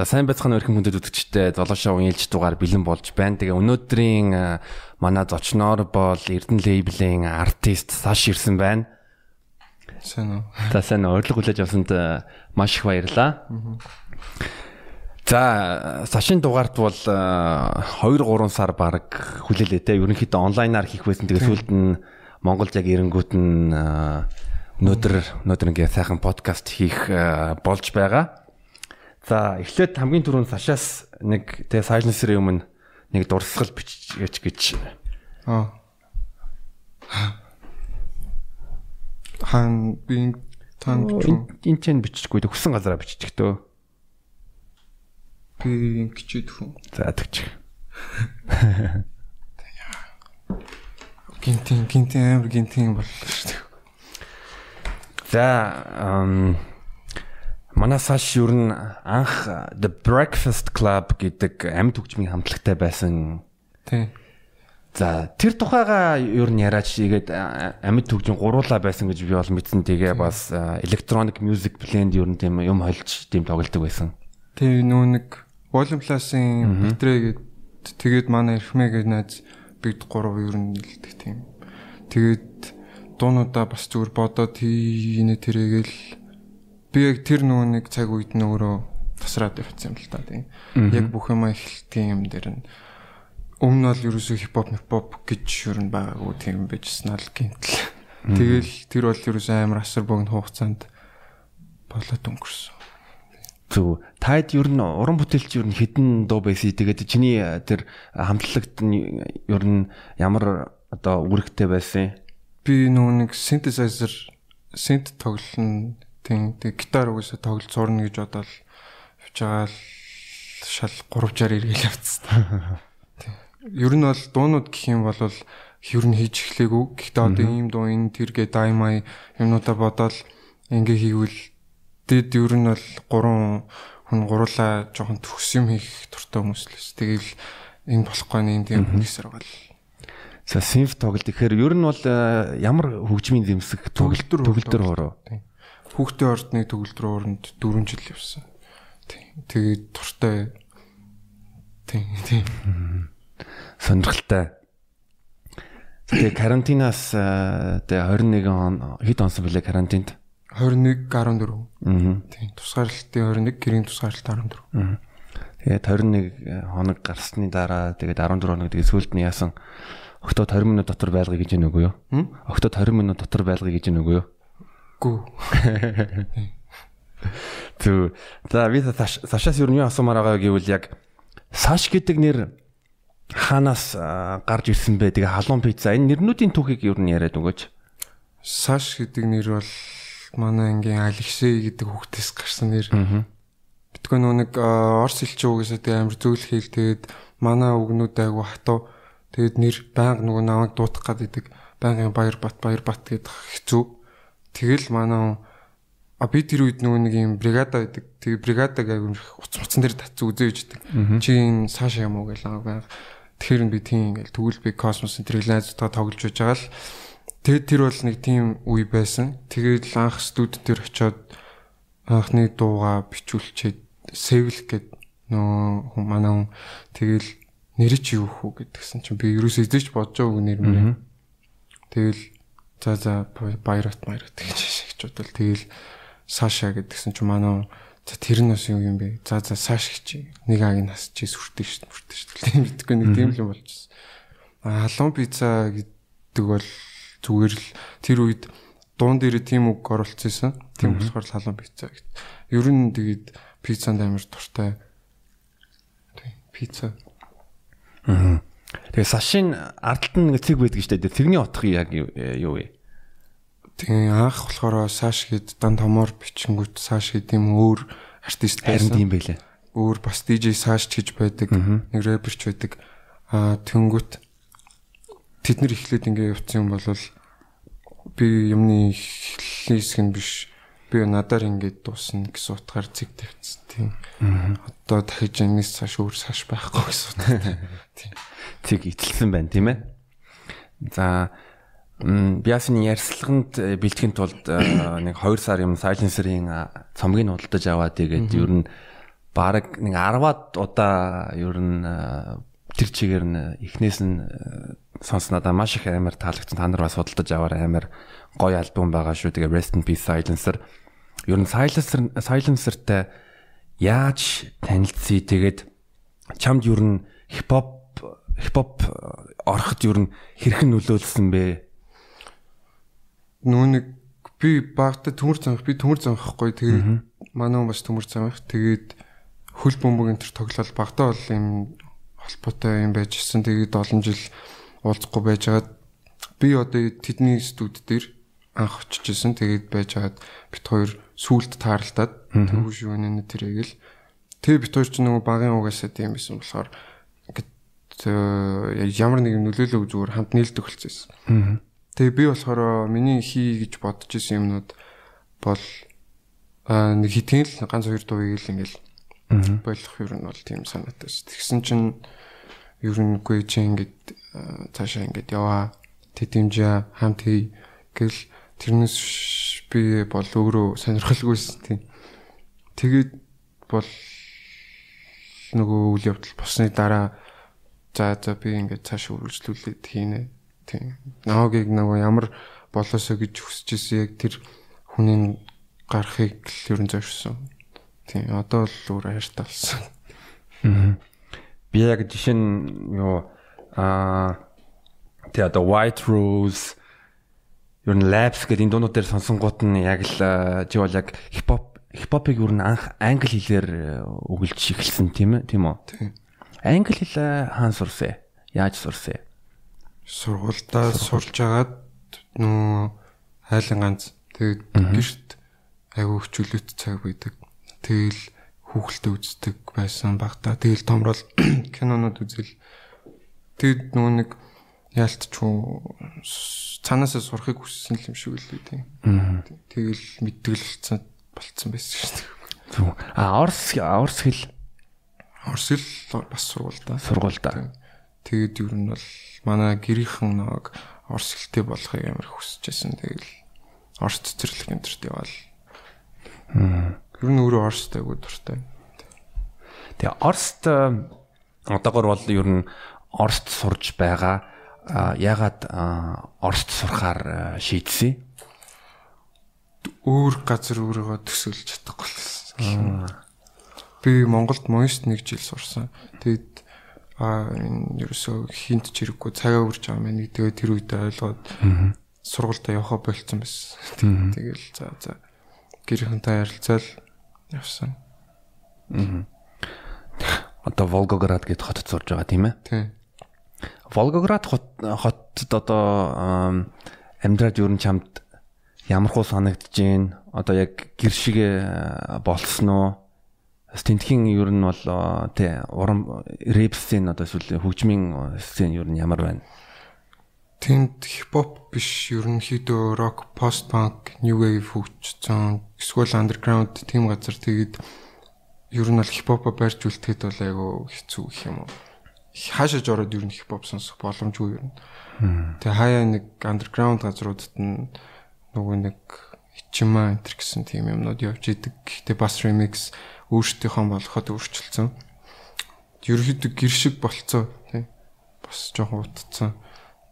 За сайн байцгаана өрхөн хүндэт үзэгчтэй золошоо уялж дугаар бэлэн болж байна. Тэгээ өнөөдрийн манай зочноор бол Эрдэнэ лейблийн артист Саш ирсэн байна. Сайн уу. За сайн урилга хүлээж авсанд маш их баярлалаа. За Сашин дугаарт бол 2 3 сар баг хүлээлээ те. Ерөнхийдөө онлайнаар хийх байсан. Тэгээ сүүлд нь Монголд яг ирэнгүүт нь өнөөдөр өнөөдөр ингээ сайхан подкаст хийх болж байгаа. За эхлээд хамгийн түрүүнд Сашаас нэг тэгээ Silence-ийн өмнө нэг дурсгал бичиж гэж. Аа. Хан би танд энэ ч биччихгүй хүссэн газараа биччих төө. Би ингэчээд хүн. За тэгч. Гинтин гинтин амар гинтин боллоо шүү дээ. За ам Манай Саш юу н анх The Breakfast Club гэдэг амьд хөгжмийн хамтлагтай байсан. Тий. За тэр тухайга юу н яраач игээд амьд хөгжим гуруулаа байсан гэж би бол мэдсэн. Тэгээ бас electronic music blend юу н тийм юм холж тийм тоглолдог байсан. Тий нүү нэг Volume Plus-ын битрээгээд тэгээд манай эрхмээгээ найз бид гурав юу н нэлдэг тийм. Тэгээд дуунуудаа бас зүгээр бодоод тийне тэрэгээл би яг тэр нөгөө нэг цаг үед нөгөө тасраад явчихсан юм л та тийм. Яг бүх юм эхлэлтийн юм дээр нь өмнө нь бол ерөөсөө хипхоп хипхоп гэж юу н байгаагүй тийм байжсан л гинтл. Тэгэл тэр бол ерөөсөө амар асар богино хугацаанд болоод өнгөрсөн. Зүг. Таад ер нь уран бүтээлч ер нь хідэн дуу байсан. Тэгээд чиний тэр хамтлагт нь ер нь ямар одоо үүрэгтэй байсан? Би нөгөө нэг synthesizer synth тоглоно Тийм гитар угсаа тоглож сурна гэж бодоод явжгаад шал 3 60 эргэл явцсан. Ер нь бол дуунууд гэх юм бол ер нь хийж эхлэегүй. Гэхдээ одоо ийм дуу энэ тэргээ даймай юмнуудаа бодоод ингээ хийвэл дэд ер нь бол 3 хүн гурлаа жоохон төгс юм хийх туртай хүмүүс л ш. Тэгэл энэ болохгүй нэг тийм хүмүүсэр гал. За симф тоглолт гэхээр ер нь бол э, ямар хөгжмийн зэмсэг тоглолт төгөлдөр хоороо. Хүүхдийн ордны төгөлд рүү оронд 4 жил явсан. Тэгээд туртай. Тийм, тийм. Сонирхолтой. Тэгээ карантинаас тэгээ 21 он хэд онсон бэлээ карантинд? 21 14. Аа. Тийм. Тусгаарлалтын 21, гэрийн тусгаарлалт 14. Аа. Тэгээд 21 хоног гарсны дараа тэгээд 14 хоног тэгээд сүүлд нь яасан октод 20 минут дотор байлгыг гэж нүгөө юу? Октод 20 минут дотор байлгыг гэж нүгөө юу? Үгүй. Зү. За би Сашаас юу асуумаар байгаа гэвэл яг Саш гэдэг нэр хаанаас гарч ирсэн бэ? Тэгээ халуун пицца энэ нэрнүүдийн түүхийг юу яриад өгөөч. Саш гэдэг нэр бол манай ангийн Алексей гэдэг хүүхдээс гарсан нэр. Битгөө нөө нэг орс хэлчин үгээсээ тэгээ амир зөвл хийл тэгээд манай үгнүүд айгу хатуу тэгээд нэр байнга нөгөө намайг дуутах гад идэг байнгын баяр бат баяр бат гэдэг хэцүү Тэгэл манай а би тэр үед нөгөө нэг юм бригада гэдэг. Тэгээ бригадаг аягүй уц муцсан дээр татц үзээ үйждэг. Чи энэ саша юм уу гэл аа. Тэгэхээр би тийм ингээл тэгвэл би космосын трилайзтаа тоглож байж байгаа л тэгээд тэр бол нэг тийм үе байсан. Тэгээд анх студ дээр очиод анхны дууга бичүүлчихэд Sevil гэд нөө хүн манай хүн тэгэл нэр чи юу хүү гэдгсэн чинь би ерөөсөө эзэж бодож байгаагүй нэр мөрөө. Тэгэл За за баярат баярат гэж шигч бодвол тэгэл Саша гэдгсэн чи манай за тэр нь бас юу юм бэ? За за Саш гэж нэг ааг нас чи сүртэй шүү дээ сүртэй шүү дээ мэдгүй нэг тийм л юм болчихсон. А халуун пицца гэдэг бол зүгээр л тэр үед дуун дээр тийм үг оруулчихсан. Тийм болохоор л халуун пицца гэд. Ер нь тэгээд пиццанд амар дуртай. Тийм пицца. Аа. Тэгээ сашин ардталт нэг цэг байдаг шүү дээ. Цэгний утга яг юу вэ? Тэгээ анх болохоор саш гээд дан томоор бичингүүт саш гээд юм өөр артист байсан. Харин тийм байлаа. Өөр бас DJ саш гэж байдаг. Нэг рэперч байдаг. Аа тэнгүүт тэд нар эхлээд ингэ явцсан юм бол би юмны эхлээс нь биш би надаар ингэж дуусна гэсэн утгаар зэг тавьчихсан тийм. Одоо дахиж энэс цааш өөр цааш байхгүй гэсэн утгаар. Тийм. Зэг итэлсэн байна тийм ээ. За Биасны ярьслаганд бэлтгэхийн тулд нэг 2 сар юм сайленсерийн цомгийг худалдаж аваад тэгээд ер нь баг нэг 10-аад удаа ер нь тэр чигээр нь эхнээс нь сонсноо маш их амар таалагдсан. Та нар бас худалдаж аваар амар гоё альбом байгаа шүү. Тэгээ Rest in Peace Silencer. Ер нь Silencer Silencer-тай яаж танилцъя тэгээд чамд ер нь хипхоп хипхоп ороход ер нь хэрхэн нөлөөлсөн бэ? нүү нэг би багта төмөр занх би төмөр занхахгүй тэгээд манай хүн бас төмөр занх тэгээд хөл бөмбөг энэ төр тоглол багта бол юм холбоотой юм байжсэн тэгээд олон жил уулзахгүй байжгаад би одоо тэдний студ дээр анх очижсэн тэгээд байжгаад бит хоёр сүулт тааралдаад төвш юу нэ тэрийг л тэг бит хоёр ч нөгөө багын угаасаа тийм байсан болохоор ямар нэг нөлөөлөг зүгээр хамт нийлдэг болчихсон. Тэгээ би болохоор миний хий гэж бодож исэн юмнууд бол нэг хитгэн л ганц хоёр дууийг л ингээл болох юм нь бол тийм санаатай ш. Тэгсэн чинь ер нь үгүй чи ингээд цаашаа ингээд яваа тэдэмжээ хамт хий гэл тэрнээс би бол өөрөө сонирхолгүйсэн тийм. Тэгээд бол нөгөө үйл явдал босны дараа за за би ингээд цааш үргэлжлүүлээд хийнэ Тийм. Наогийг нөгөө ямар болоосоо гэж хүсэж ирсэн яг тэр хүний гарахыг л ерөн зорьсон. Тийм. Одоо л өөр хайртай болсон. Аа. Би яг жишээ нь юу аа тэгээ одоо White Rose ер нь Labs гэдэг энэ дуунууд дээр сонсонгууд нь яг л чи бол яг хипхоп хипхопыг ер нь анх англи хэлээр өгүүлж эхэлсэн тийм ээ тийм үү? Англи хэл хаан сурсан? Яаж сурсан? сургуультай сурж агаад нөө хайлан ганц тэгээд гэрт айгүй хөвчөлөт цаг байдаг. Тэгэл хүүхэлтэй үздэг байсан багтаа. Тэгэл томрол кинонууд үзэл. Тэгэд нөө нэг яалтчгүй цаанаасаа сурахыг хүссэн юм шиг л үү тийм. Тэгэл мэдгэлцэн болцсон байсан шүү дээ. А орс орс хэл орс хэл бас сургуультай. Сургуультай. Тэгээд ер нь бол манай гэрийнхэн нэг орс хэлтэй болохыг амар хүсэжсэн. Тэгэл орс цэцэрлэг энтерт яваал. Ер нь өөрөө орстай гоо дуртай. Тэгээ орст одоогор бол ер нь орст сурж байгаа. Ягаад орст сурахаар шийдсэн? Өөр газар өөрийгөө төсөөлж чадахгүй болсон. Би Монголд мост нэг жил сурсан. Тэгээд а энэ ерөөсөө хинт ч хэрэггүй цагаа үрж байгаа мэн гэдэг тэр үедээ ойлгоод сургуультай явахаа болцсон байсан. Тэгэл за за гэрхэнтэй ярилцаал явсан. Одоо Волгоград гэд хотод сурж байгаа тийм ээ? Тийм. Волгоград хотод одоо амьдраад юу н чамд ямар хуу санагдаж гин одоо яг гэр шигэ болсон уу Тэнтхийн ер нь бол тий уран рэп сцен одоо эсвэл хөгжмийн сцен ер нь ямар байна? Тэнд хипхоп биш ерөнхийдөө рок, пост панк, new wave хөгжсөн эсвэл underground тийм газар тэгээд ер нь бол хипхопо барьж үлдэхэд бол айгүй хэцүү гэх юм уу. Хаашаа жороод ер нь хипхоп сонсох боломжгүй ер нь. Тэгээ хаяа нэг underground газруудад нь нөгөө нэг хичмаа энэ гэсэн тийм юмнууд явж идэг. Гэхдээ бас remix өөрсдийнхөө болгоход өөрчилсөн. Ерөнхийдөө гэр шиг болцсон тий. Бас жоохон утцсан.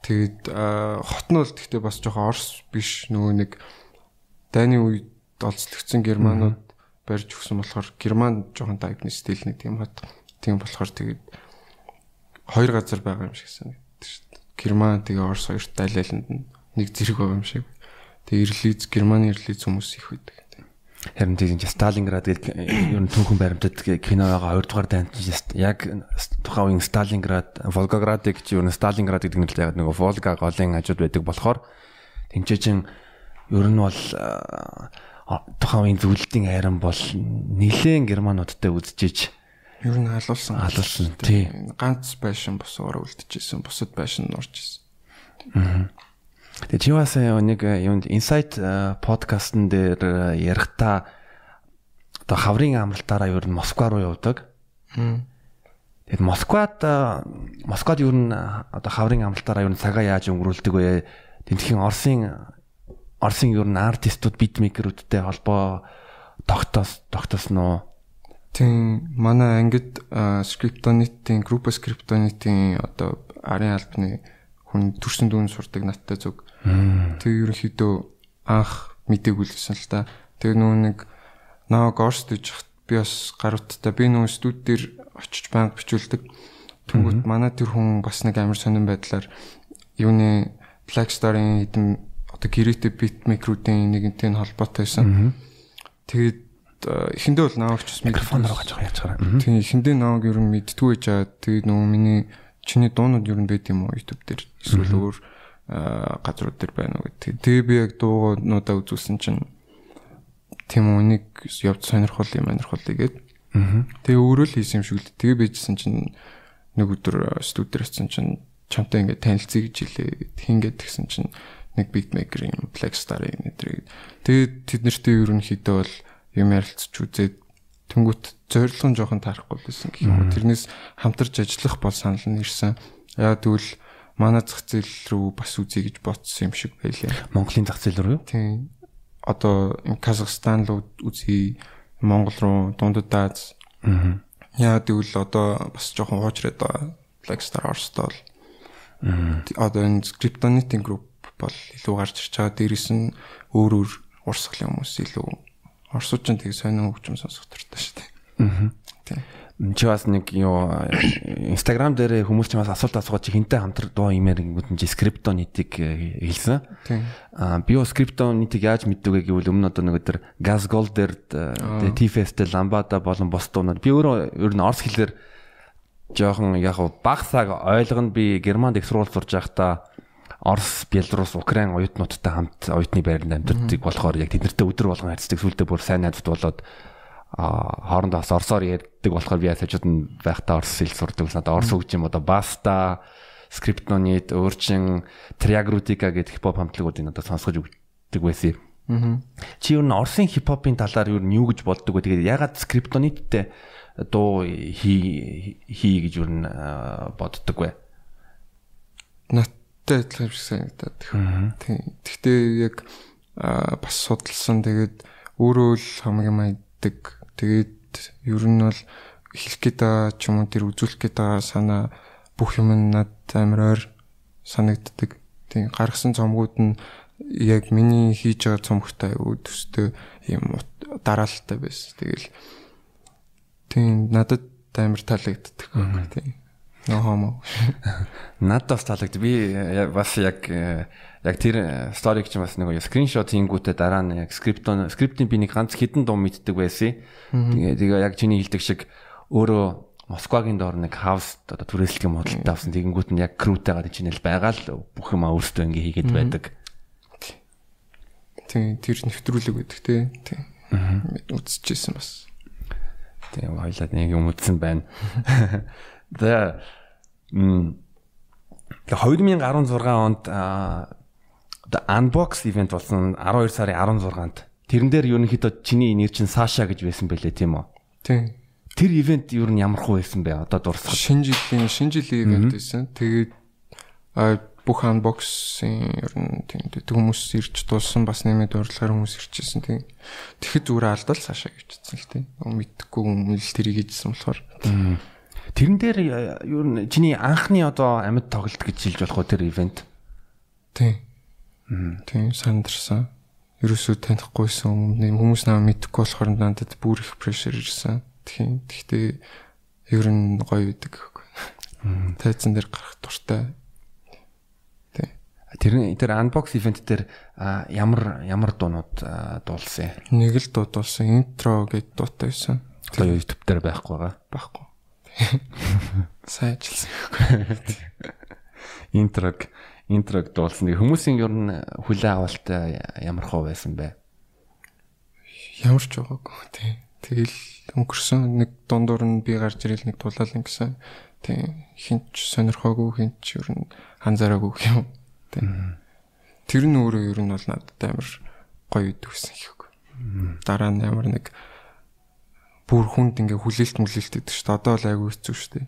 Тэгээд хот нь бол гэхдээ бас жоохон орс биш нөгөө нэг дайны үед олзлогдсон германууд барьж өгсөн болохоор герман жоохон тайпны стил нэг тийм хот. Тийм болохоор тэгээд хоёр газар байгаа юм шиг санагддаг шүү дээ. Герман тэгээ орс хоёрт дайлаланд нэг зэрэг байгаа юм шиг. Тэгээ ирлиз германы ирлиз хүмүүс их байдаг. Харин тийм Сталинград гэдэг ер нь түүхэн баримтат кино байгаа 2 дугаар дайнд яг тухайн үеийн Сталинград, Волгоград гэж ер нь Сталинград гэдэг нэртэй яг нөгөө Волга голын хажууд байдаг болохоор тэмчээчин ер нь бол тухайн үеийн зөвлөлтийн айран бол нэлээд германуудтай үдчихэж ер нь халуулсан халуулсан тий ганц байшин босоор үлдчихсэн бусад байшин нь орж исэн. Аа. Тэгээ чи бас нэг юунд Insight подкастн дээр ярихдаа одоо хаврын амралтаараа ер нь Москва руу явдаг. Тэгээд Москвад Москвад ер нь одоо хаврын амралтаараа ер нь цагаа яаж өнгөрүүлдэг вэ? Тэнтхийн Оросын Оросын ер нь артистууд битмейкерүүдтэй холбоо тогтоос тогтоосноо. Тийм манай ангид скриптонитийн групп скриптонитийн одоо арын албаны хүн төрсөн дүүн сурдаг надтай зүг. Тэг ерөнхийдөө анх мдэггүй л гэсэн л та. Тэг нүү нэг наа горст гэж би бас гаруудтай би нүү студ дээр очиж банк бичүүлдэг. Тэнгүүт манай тэр хүн бас нэг амар сонирн байдлаар юуны Black Star-ын хэдэн одоо гэрээтэй битмейкерүүдийн нэгэнтэй холбоотой байсан. Тэгээд эхэндээ бол наавч бас микрофоноор гаж байгаа яаж байгаа. Тийм эхэндээ нааг ер нь мэдтгүй байж байгаа. Тэгээд нөгөө миний чиний дуунууд ер нь байд юм уу YouTube дээр эсвэл өөр газрууд дээр байна уу гэдэг. Тэгээ би яг дуугуудаа үзүүлсэн чинь тийм үү нэг явд сонирхол юм сонирхол игээд. Тэгээ өөрөө л хийсэн юм шиг л. Тэгээ байжсэн чинь нэг өдөр студид ирсэн чинь чамтай ингээд танилцъя гэж хэлээ. Хингээд тэгсэн чинь нэг битмейкер юм Black Star-ын нэтрийг. Тэгээд тэд нартэй ерөнхийдөө бол юм ярилцч үзээд тэнгуут зорилго нь жоохон таарахгүй байсан гэх юм. Тэрнээс хамтарч ажиллах бол санал нь ирсэн. Яа тэгвэл манай зах зээл рүү бас үзье гэж бодсон юм шиг байлээ. Монголын зах зээл рүү юу? Тийм. Одоо Казахстан руу үзье, Монгол руу, Дундад Аз. Аа. Яа тэгвэл одоо бас жоохон хуучраад байгаа. Blackstar Орстол. Аа. Одоо энэ Kryptonite group бол илүү гарч ирж байгаа. Дээрээс нь өөр өөр урсгалын хүмүүс илүү орсууд ч тийг сонин хөгжим сонсох дуртай шүү дээ. Аа. Тийм. Чи бас нэг юу Instagram дээр хүмүүс ч бас асуулт асуугаад чи хинтээ хамтраг дуу имээр ингэнгүүт нь скрипто нийтийг э, хэлсэн. Аа би скрипто нийтийг яаж мэддэг вэ гэвэл өмнө одоо нэг өдөр Gold дээр тэгээ T-Fest Ламбада болон бос дуунууд би өөрөө ер нь орс хэлээр жоохон яг баг цаг ойлгоно. Би германд их сурвалж сурж байхдаа Орос, Белорус, Украин оюутнуудтай хамт оюутны байранд амьдардаг болохоор яг тэднэртэй өдөр болгон харьцдаг сүлдээ бүр сайн найзууд болоод хоорондоо бас орсоор ярьдаг болохоор би ясаж нь байхдаа орс хэл сурдаг. Одоо орс юм одоо баста, скриптонит, өөрчин триагрутика гэдэг хипхоп хамтлагуудыг одоо сонсгож өгдөг байсан. Аа. Чи юу н орсын хипхопын талаар юу юу гэж боддог вэ? Тэгээд ягаад скриптониттэй дуу хий хий гэж юу н боддог вэ? Надтай адилхан шиг санагдаад. Гэхдээ яг бас судалсан тэгээд өөрөө л хамгийн маягдаг. Тэгээд ер нь бол хэлэх гээд байгаа ч юм уу тэр үзүүлэх гээд байгаа санаа бүх юм над амар ойр санагддаг. Тийм гаргасан цомгууд нь яг миний хийж байгаа цомгтой аюу төстэй юм дараалалтай байсан. Тэгэл тийм надад амар таалагддаг. Тийм. No homo. Надад бас таалагдав. Би бас яг яг тэр сториг ч бас нэг скриншот хийнгүүтээ дараа нь яг скриптон скриптийн би нэг ганц хідэн дуу мэддэг байсан. Тэгээ тэгээ яг чиний хэлдэг шиг өөрөө Москвагийн доор нэг хаус одоо түрээслэх юм худалдаа авсан тэгэнгүүт нь яг крүүтэй гадаг чинэл байгаа л бүх юм өөртөө ингээ хийгээд байдаг. Тийм тэр нэвтрүүлэг байдаг тий. Тийм. Үзчихсэн бас. Тийм хоёлаа нэг юм үзсэн байна. За 2016 онд the unbox event болсон 12 сарын 16-нд тэрэн дээр ерөнхийдөө чиний нэр чинь Саша гэж байсан байлээ тийм үү? Тийм. Тэр ивент ер нь ямар хөө байсан бэ? Одоо дурсах. Шинэ жилийн шинэ жилийн ивент байсан. Тэгээд бүх unbox-ийн ер нь тийм хүмүүс ирж дуулсан бас нэмээд урлагаар хүмүүс ирчихсэн тийм. Тэгэхэд зүгээр алдал Саша гэвчихсэн л тийм. Мэдхгүй хүмүүс тэрийг хийжсэн болохоор. Тэрэн дээр юу н чиний анхны одоо амьд тоглолт гэж хэлж болох уу тэр ивент? Тийм. Тийм сандарсан. Ерөөсөө танихгүйсэн хүмүүс намайг мэдэхгүй болохоор надад бүр их прешэр ирсэн. Тийм. Гэхдээ ер нь гоё байдаг. Тайцсан дээр гарах дуртай. Тийм. Тэр тэр unbox event дээр ямар ямар дуунууд дуулсан? Нэг л дуу дуулсан. Intro гэдэг дуутай байсан. Одоо YouTube дээр байхгүй байгаа. Байхгүй. Сайн ажилласан. Интрог интрог дуулсан. Хүмүүсийн ер нь хүлээ авалт ямар хөө байсан бэ? Ямар ч байгаагүй тий. Тэгэл өнгөрсөн нэг дундуур нь би гарч ирэл нэг тулаалan гэсэн. Тий. Хинч сонирхоогүй хинч ер нь анзаараагүй юм. Тий. Тэр нь өөрөө ер нь бол надад амар гоё идвсэн хийх. Дараа нь амар нэг бүр хүнд ингээ хүлээлт мүлээлт гэдэг шүү дээ. Одоо л айгүй хэцүү шүү дээ.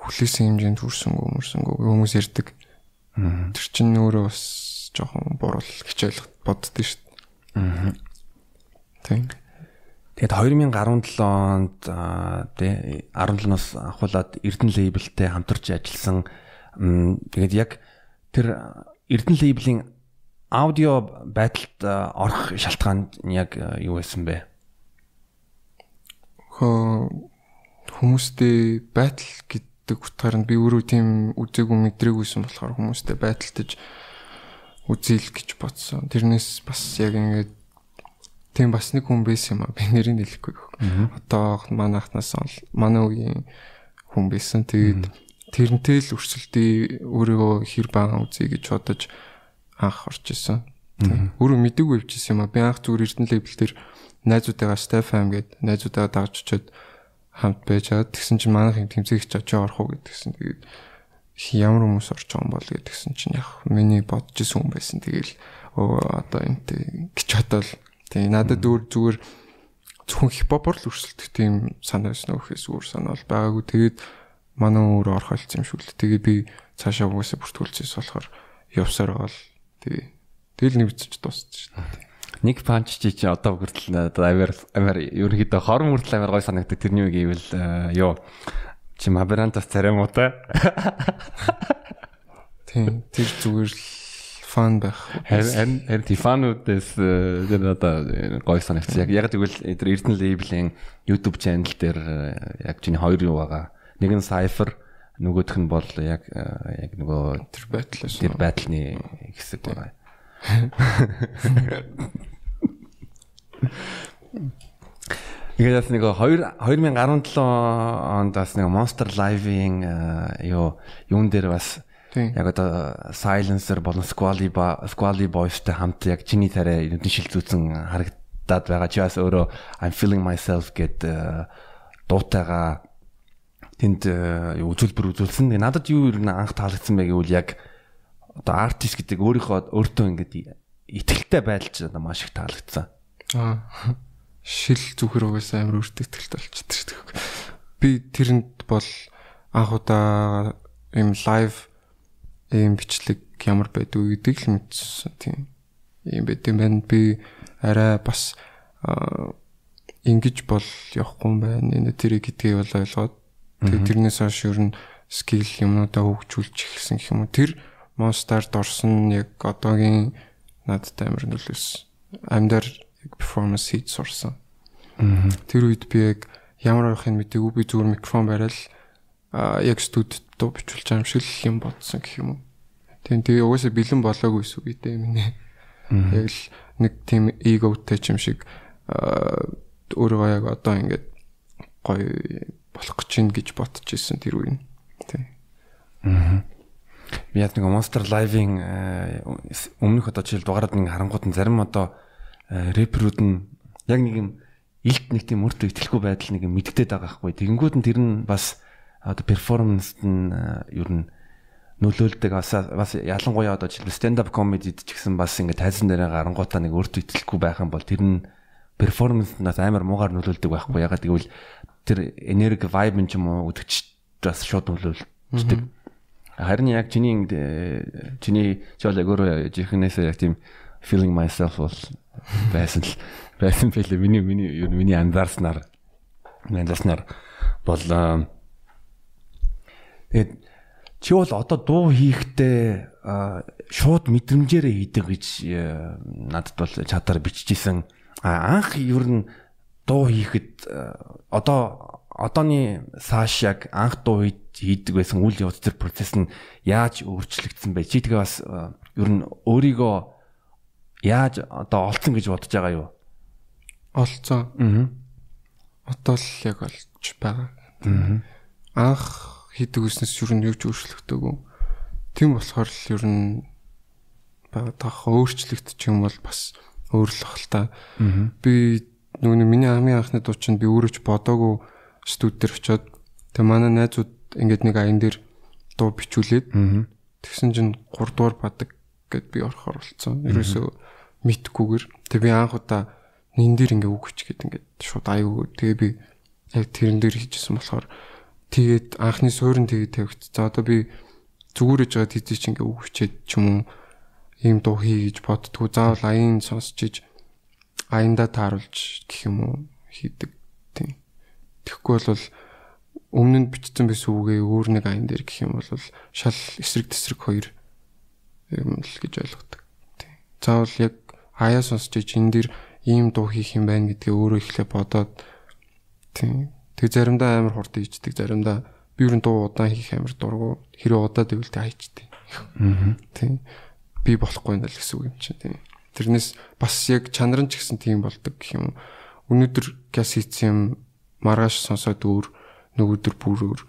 Хүлээсэн хэмжээнд хүрсэнгүү мөрсөнгүү хүмүүс ярьдаг. Тэр чинь өөрөө бас жоохон буруу гэж ойлгох боддөө шүү дээ. Тийм. Тэгээд 2017 онд тий 17-оос ахуулаад Эрдэнэ лейблтэй хамтарч ажилласан тэгээд яг тэр Эрдэнэ лейблийн аудио байдалд орох шалтгаан нь яг юу байсан бэ? Хүмүүстэй байдал гэдэг утгаар нь би өөрөө тийм үзээгүй мэдрэгүйсэн болохоор хүмүүстэй байдалтаж үзэл гэж бодсон. Тэрнээс бас яг ингээд тийм бас нэг хүн байсан юм а. Би нэрийг хэлэхгүй. Одоо манайхнаас манай үеийн хүн байсан. Тэгээд тэрнтэй л өрсөлдөй өөрийгөө хэр баан үзье гэж бодож анх орж исэн. Өөрөө мэдээгүй явчихсан юм а. Би анх зүгээр Эрдэнэ лейбл дээр найзуудтайгаа Stefan гээд найзуудтайгаа дагж очиод хамт байж байгаа. Тэгсэн чинь манайх юм тэмцээгч очиж орох уу гэдгсэн. Тэгээд ямар хүмүүс орж байгаа юм бол гэдгсэн чинь яг миний бодож исэн хүн байсан. Тэгээл оо одоо энтэй гэж бодвол тэгээ надад өөр зүгээр зөвхөн хипхопор л өрсөлдөх тийм санаа байсан нөхөөс өөр санаа бол байгаагүй. Тэгээд манай өөр орох болсон юм шиг л. Тэгээд би цаашаа угаасаа бүртгүүлчихсэн болохоор явсаар гол тэгээ тэгэл нэвцэж дуусчих шээ. Нэг панч чи чи одоо хүртэл надад амар амар ерөнхийдөө хорон хүртэл амар гой санагддаг тэрний үг гэвэл ёо чи маберантас царай муу та. Тийм тэр зүгээр л фан байх. Харин харин тифануудаас тэр одоо гой санагдсан. Яг яг тэгвэл тэр Эрдэнэ лейблийн YouTube channel дээр яг чиний хоёр юу байгаа. Нэг нь Cypher нөгөөх нь бол яг яг нөгөө тэр байтлаас тэр байтлын хэсэг байгаа. Ингээс нэг 2 2017 онд бас нэг Monster Live-ийн юу юун дээр бас яг одоо Silencer болон Squally Squally Boys-тэй хамт яг чиний тарай нүдэн шил зүүцэн харагдаад байгаа. Чи бас өөрөө I'm feeling myself гэд дуутайгаа тэнд үзүүлбэр үзүүлсэн. Надад юу нь анх таалагдсан бэ гэвэл яг одоо артист гэдэг өөрийнхөө өөртөө ингээд итгэлтэй байдал ч одоо маш их таалагдсан. Аа. Шил зүхэр угаасаа амар өөртөө ихтэй болчихсон шүү дээ. Би тэрэнд бол анх удаа ийм лайв ийм бичлэг ямар байдгүй гэдэг л мэдсэн тийм. Ийм байт юм байна. Би арай бас ингэж бол явахгүй юм байна. Энэ тэрийг гэдгийг бол ойлгоод тэгээ тэрнээс хойш ер нь скил юмнуудаа хөгжүүлж эхэлсэн гэх юм уу. Тэр монстард орсон яг одоогийн надтай амар нөлөөс амьдар перформанс хийж сурсан. Тэр үед би яг ямар авахыг мэдээгүй би зүгээр микрофон бариад яг студид дуу бичүүлж байгаа юм шиг л юм бодсон гэх юм уу. Тийм тэгээ угаасаа бэлэн болоогүй шүү гэдэг юм нэ. Яг л нэг тийм эготой ч юм шиг өөрийгөө яг одоо ингээд гоё болох гэж чинь гэж бодож ирсэн тэр үе. Тийм. Аа. Би яг нэг Monster Live-ийн өмнөх одоо жишээл дугаарад нэг харангууд нь зарим одоо рэперүүд нь яг нэг юм илт нэг тийм өөртөө ихтэлгүй байдал нэг юм мэддээд байгаа хгүй. Тэгэнгүүт нь тэр нь бас одоо перформанст нь ер нь нөлөөлдөг бас бас ялангуяа одоо жишээ stand up comedy-д ч гэсэн бас ингээд тайзан дээр гарангуудаа нэг өөртөө ихтэлгүй байх юм бол тэр нь перформанс нас амар муугар нөлөөлдөг байхгүй. Ягаад гэвэл тэр энерги vibe юм ч юм уу өдөгч бас шууд нөлөөлдөг. Харин яг чиний чиний чөл өөрөө жихнээсээ яг тийм feeling myself бол байсан л байсан байлээ. Миний миний юу миний анзаарснаар анзаарснаар бол тэгээд чи бол одоо дуу хийхдээ шууд мэдрэмжээрээ хийдэг гэж надад бол чадар биччихсэн. Анх ер нь дуу хийхэд одоо одооний сааш яг анх дуу хийдэг байсан үйл явц төр процесс нь яаж өөрчлөгдсөн бэ? Чи тэгээ бас ер нь өөрийгөө яаж одоо олцсон гэж бодож байгаа юу? Олцсон. Аа. Одоо л яг олж байгаа. Аа. Анх хийдэг үснээс юу нь юу ч өөрчлөгдөөгүй. Тийм болохоор л ер нь байгаа таах өөрчлөгдөж юм бол бас өөр л та. Би нөгөө миний хамгийн анхны дуу чинь би өөрөө ч бодоогүй студ дээр очиод тэг манай найзууд ингээд нэг аян дээр дуу бичүүлээд тэгсэн чинь 3 дугаар бадаг гэд би орохоор болсон. Ерөөсөө мэдхгүйгээр тэгээ би анх удаа нин дээр ингээ үг хүч гээд ингээ шууд аюу тэгээ би яг тэрэн дээр хийжсэн болохоор тэгээд анхны суурин тэгээд тавигц. За одоо би зүгүүрэж байгаа тэзээ чи ингээ үг хүчээд ч юм уу ийм дуу хий гэж боддгоо. Заавал аян сонсч иж аянда тааруулж гэх юм уу хийдэг тийм. Тэгэхгүй бол өмнө нь бичсэн байсан үгээ өөр нэг аян дээр гэх юм бол шал эсрэг тесрэг хоёр юм л гэж ойлгодог. Заавал яг аяа сонсч иж энэ дэр ийм дуу хийх юм байна гэдгээ өөрөө ихлэ бодоод тийм. Тэг заримдаа амар хурд ийждэг, заримдаа би нь дуу удаан хийх амар дургу. Хэрэв удаад ивэл тэг хайчдаг. Аа. Тийм. Би болохгүй л гэсэн үг юм чинь тийм. Тэрнээс бас яг чанар нь ч гэсэн тийм болдог гэх юм. Өнөөдөр газ хийсэн юм маргааш сонсоод өөр нөгөөдөр бүрөөр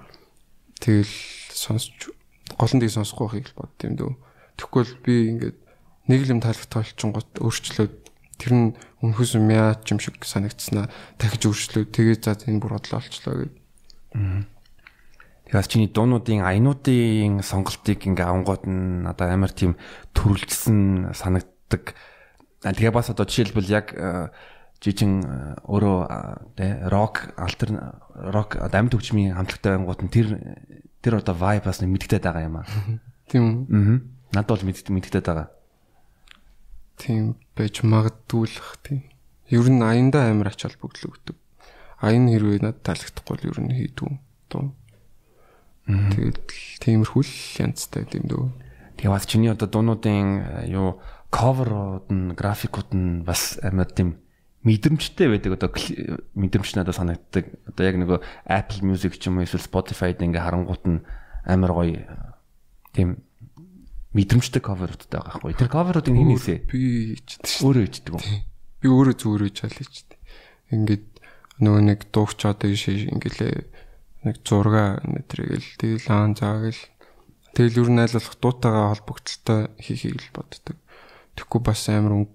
тэгэл сонсч гол нь сонсохгүй байхыг л бод юм дөө. Бол би ингээд нэг л юм таалагдтал болчихгоот өөрчлөөд тэр нь өнхөс мяач юм шиг санагдсанаа дахиж өөрчлөөд тэгээ за энэ бүр бодлоо олчлоо гэд. Тэгээс чиний дуунуудын аянуудын сонголтыг ингээ авангууд нь одоо амар тийм төрөлжсөн санагддаг Тэгээ бас одоо жишээлбэл яг э, жижиг э, өөрөө тэ рок альтер рок амьд хөгжмийн хамтлагтай байнгут нь тэр тэр одоо vibe бас мэддэхэд байгаа юм аа. Тийм. Аа. Надад бол мэддэг мэддэхэд байгаа. Тийм байж магадгүй л бах тийм. Ер нь аянда амар ач холбогдол өгдөг. Аян хэрвээ надад таалагдахгүй л ер нь хийдүү. Туу. Тэгээд тиймэрхүү л янзтай юм дөө. Тэгээ бас чиний одоо дуунуудын э, юу cover-ууд нь графикууд нь бас амар тийм мэдрэмжтэй байдаг одоо мэдрэмж надад санагддаг. Одоо яг нөгөө Apple Music ч юм уу эсвэл Spotify-д ингээ харангуут нь амар гоё тийм мэдрэмжтэй cover-уудтай байгаа хгүй. Тэр cover-уудыг хэн хийсэ? Би хийчихдээ шүү. Өөрөө хийдэг үү? Би өөрөө зүгээр аль хийчихдээ. Ингээд нөгөө нэг дуугч одоо ишээ ингэлээ нэг зурга нэтрэгэл тэгэл аан заагээл тэгэл юу найлуулах дуутайгаа холбогдлолтой хийхийг л боддог. Тэгэхгүй бас амар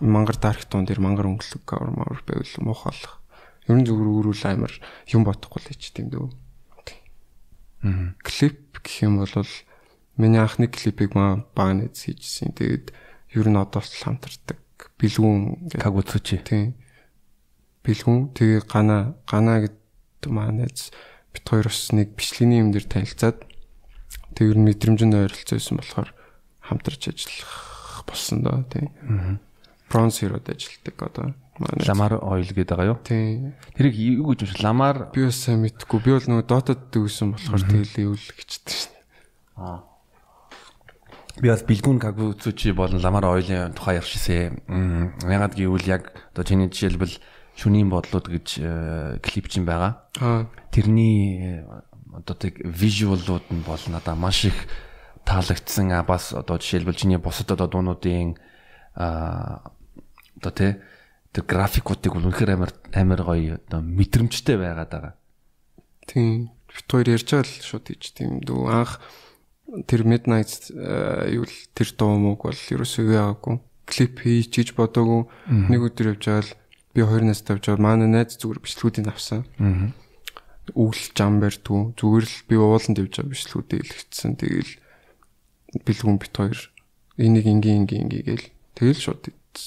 мангар дарах туун дээр мангар өнгөлөг кавер мавер байвал муухайлах. Ер нь зүгээр өөрөөл амар юм бодохгүй л ч тийм дөө. Аа. Клип гэх юм бол миний анхны клипийг маа баг нэз хийжсэн. Тэгээд ер нь одоо ч хамтардаг. Бэлгүүн кагуцучи. Тийм. Бэлгүүн тэгээ гана гана гэдэг маа нэз бит хоёр бас нэг бичлэгийн юм дээр танилцаад тэг ер нь мэдрэмжэнд ойролцоосон болохоор хамтарч ажиллах болсон доо тий. Bronze Hero-д ажилладаг одоо Lamar Oil гэдэг байгаа юу? Тий. Тэрийг юу гэж унших Lamar би бас сайн мэдэхгүй. Би бол нөгөө Dota-д дүүсэн болохоор тэгэл юу л гэжтэй шин. Аа. Би бас Бэлгүн Кагуцучи болон Lamar Oil-ийн тухай ярьчихсан. Ягаад гэвэл яг одоо чиний жишээлбэл шүнийн бодлууд гэж э, клип чинь байгаа. Аа. Тэрний э, одоо тэг вижюалууд нь бол надаа маш их таалагдсан а бас одоо жишээлбэл чиний бусад одоо дуунуудын а одоо тэ тэр графикуудыг бол үнэхээр амар амар гоё одоо мэдрэмжтэй байгаад байгаа. Тийм. Бит хоёр ярьж байгаа л шууд тийч тийм дүү анх тэр Midnight юу л тэр дуу мөг бол ерөөсөө яагаагүй. Клип хийж гэж бодоогүй. Нэг өдөр явж байгаа л би хоёр настай явж байгаа. Манай найз зүгээр бичлэгүүдийг авсан. Аа. Үгэл зам барьдгүй. Зүгээр л би ууланд явж байгаа бичлэгүүдээ илгэцсэн. Тэгээл бэлгүн бит хоёр энийг ингийн ингийн ингээгээл тэгэл шууд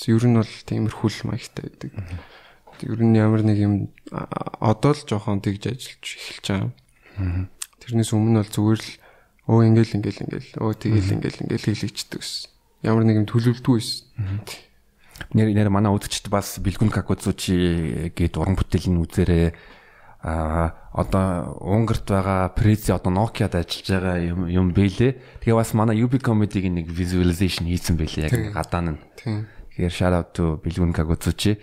ер нь бол тиймэрхүүл маягтай байдаг. Ер нь ямар нэг юм одоо л жоохон тэгж ажиллаж эхэлж байгаа. Тэрнээс өмнө бол зүгээр л оо ингээл ингээл ингээл оо тэгэл ингээл ингээл хэлэгчдэг ус. Ямар нэг юм төлөвлөдгүй ус. Нэр нэр манай үзэгчд бас бэлгүн какуцучи гээд уран бүтээлийн үзээрээ а одоо Унгарт байгаа Prezi одоо Nokia-д ажиллаж байгаа юм юм бэлээ. Тэгээ бас манай UB Comedy-гийн нэг visualization хийсэн бэлээ яг гадаа нь. Тэгэхээр shout out to Бэлгүн Кагуцучи.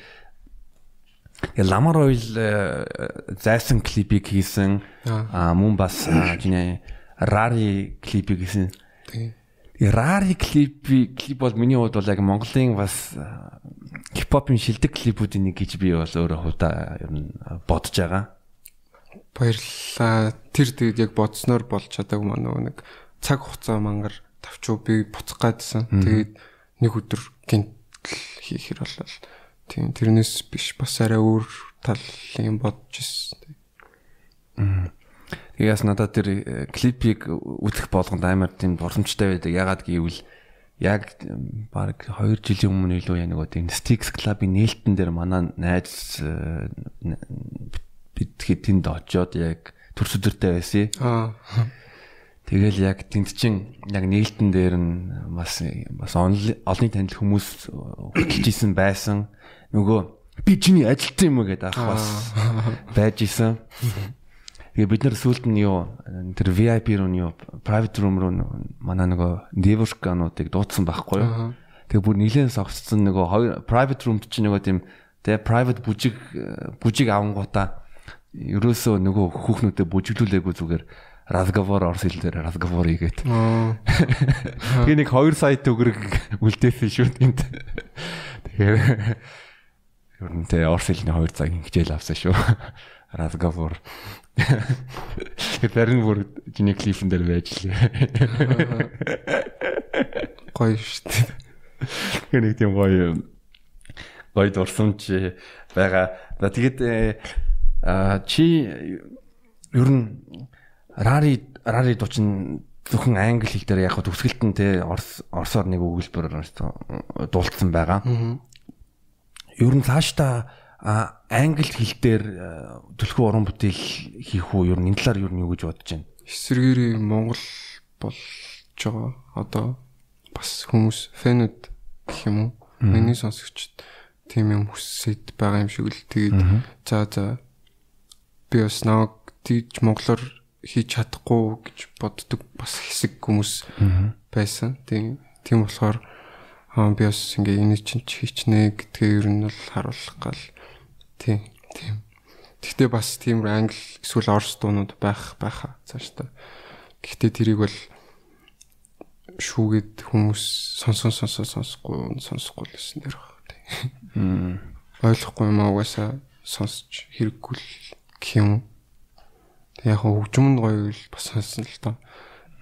Ламар ойл зайсан клипийг хийсэн. А мөн бас чиний Rari клипийг хийсэн. Rari клипи клип бол миний хувьд бол яг Монголын бас хипхопын шилдэг клипүүдийн нэг гэж би бол өөрөө хувьдаа ер нь бодож байгаа. Баярлалаа. Тэр тэгээд яг бодсноор болж чадаагүй маа нөгөө нэг цаг хугацаа мангар тавчуу би буцах гадсан. Тэгээд нэг өдөр гинтл хийхэр болол. Тийм тэрнээс биш бас арай өөр тал юм бодож ирсэн. Тэгээс надад тэр э, клипийг үзэх болгонд амар тийм боломжтой байдаг. Ягаад гэвэл яг баг 2 жилийн өмнө илүү яг нэг тийм Sticks Club-ийн нээлтэн дээр манай найз бид тэнд очиод яг төрс өдөртэй байсан. Аа. Тэгэл яг тэнд чин яг нээлтэн дээр нь бас бас олонний танил хүмүүс хөтлөжсэн байсан. Нөгөө би чиний ажилтсан юм гэдэг ах бас байж исэн. Тэгээ бид нар сүулт нь юу тэр VIP руу нь юу private room руу манай нөгөө Devork-ануудыг дуудсан байхгүй юу. Тэгээ бүр нилээн согцсон нөгөө хоёр private roomд чи нөгөө тийм тэгээ private бүжиг бүжиг авангуудаа ерөөсөө нөгөө хүүхнүүдэд бүжиглүүлээгүй зүгээр разговор орс хэл дээр разговор хийгээд. Тэгээ нэг 2 сая төгрөг үлдээсэн шүү тэнд. Тэгэхээр ер нь тэ орс хэлний 2 цаг хичээл авсан шүү. Разговор. Тэр нь бүр жиний клипэн дээр байж лээ. Гоё шүү дээ. Тэгэхээр нэг тийм гоё гоё дурсамж байгаа. Тэгээд чи ер нь рари рари дучин зөвхөн англи хэл дээр яг төгсгөлт нь те орс орсоор нэг өгүүлбэр дуулсан байгаа. Ер нь цаашдаа англи хэл дээр төлхөө уран бүтээл хийх үү? Ер нь энэ талаар ер нь юу гэж бодож байна? Эсвэргээр Монгол болж байгаа. Одоо бас хүмүүс фэнүүд гэх юм уу? Миний сонсогчд тийм юм хүсэд байгаа юм шиг л тэгээд за за би бас нэг тийж монголоор хийж чадахгүй гэж боддог бас хэсэг хүмүүс байсан. Тийм тийм болохоор аа би бас ингээ энэ чинь хийчнэ гэдгээ ер нь бол харуулах гал Тийм. Тийм. Гэхдээ бас тийм англи эсвэл орос дуунууд байх байхаа цааш та. Гэхдээ тэрийг бол шүүгээд хүмүүс сонсон сонсоо сонсохгүй сонсохгүй л гэсэн дэр баг. Тийм. Ойлгохгүй юм угаасаа сонсч хэрэггүй л гэх юм. Яг хөгжмөнд гоё л бас сонсон л доо.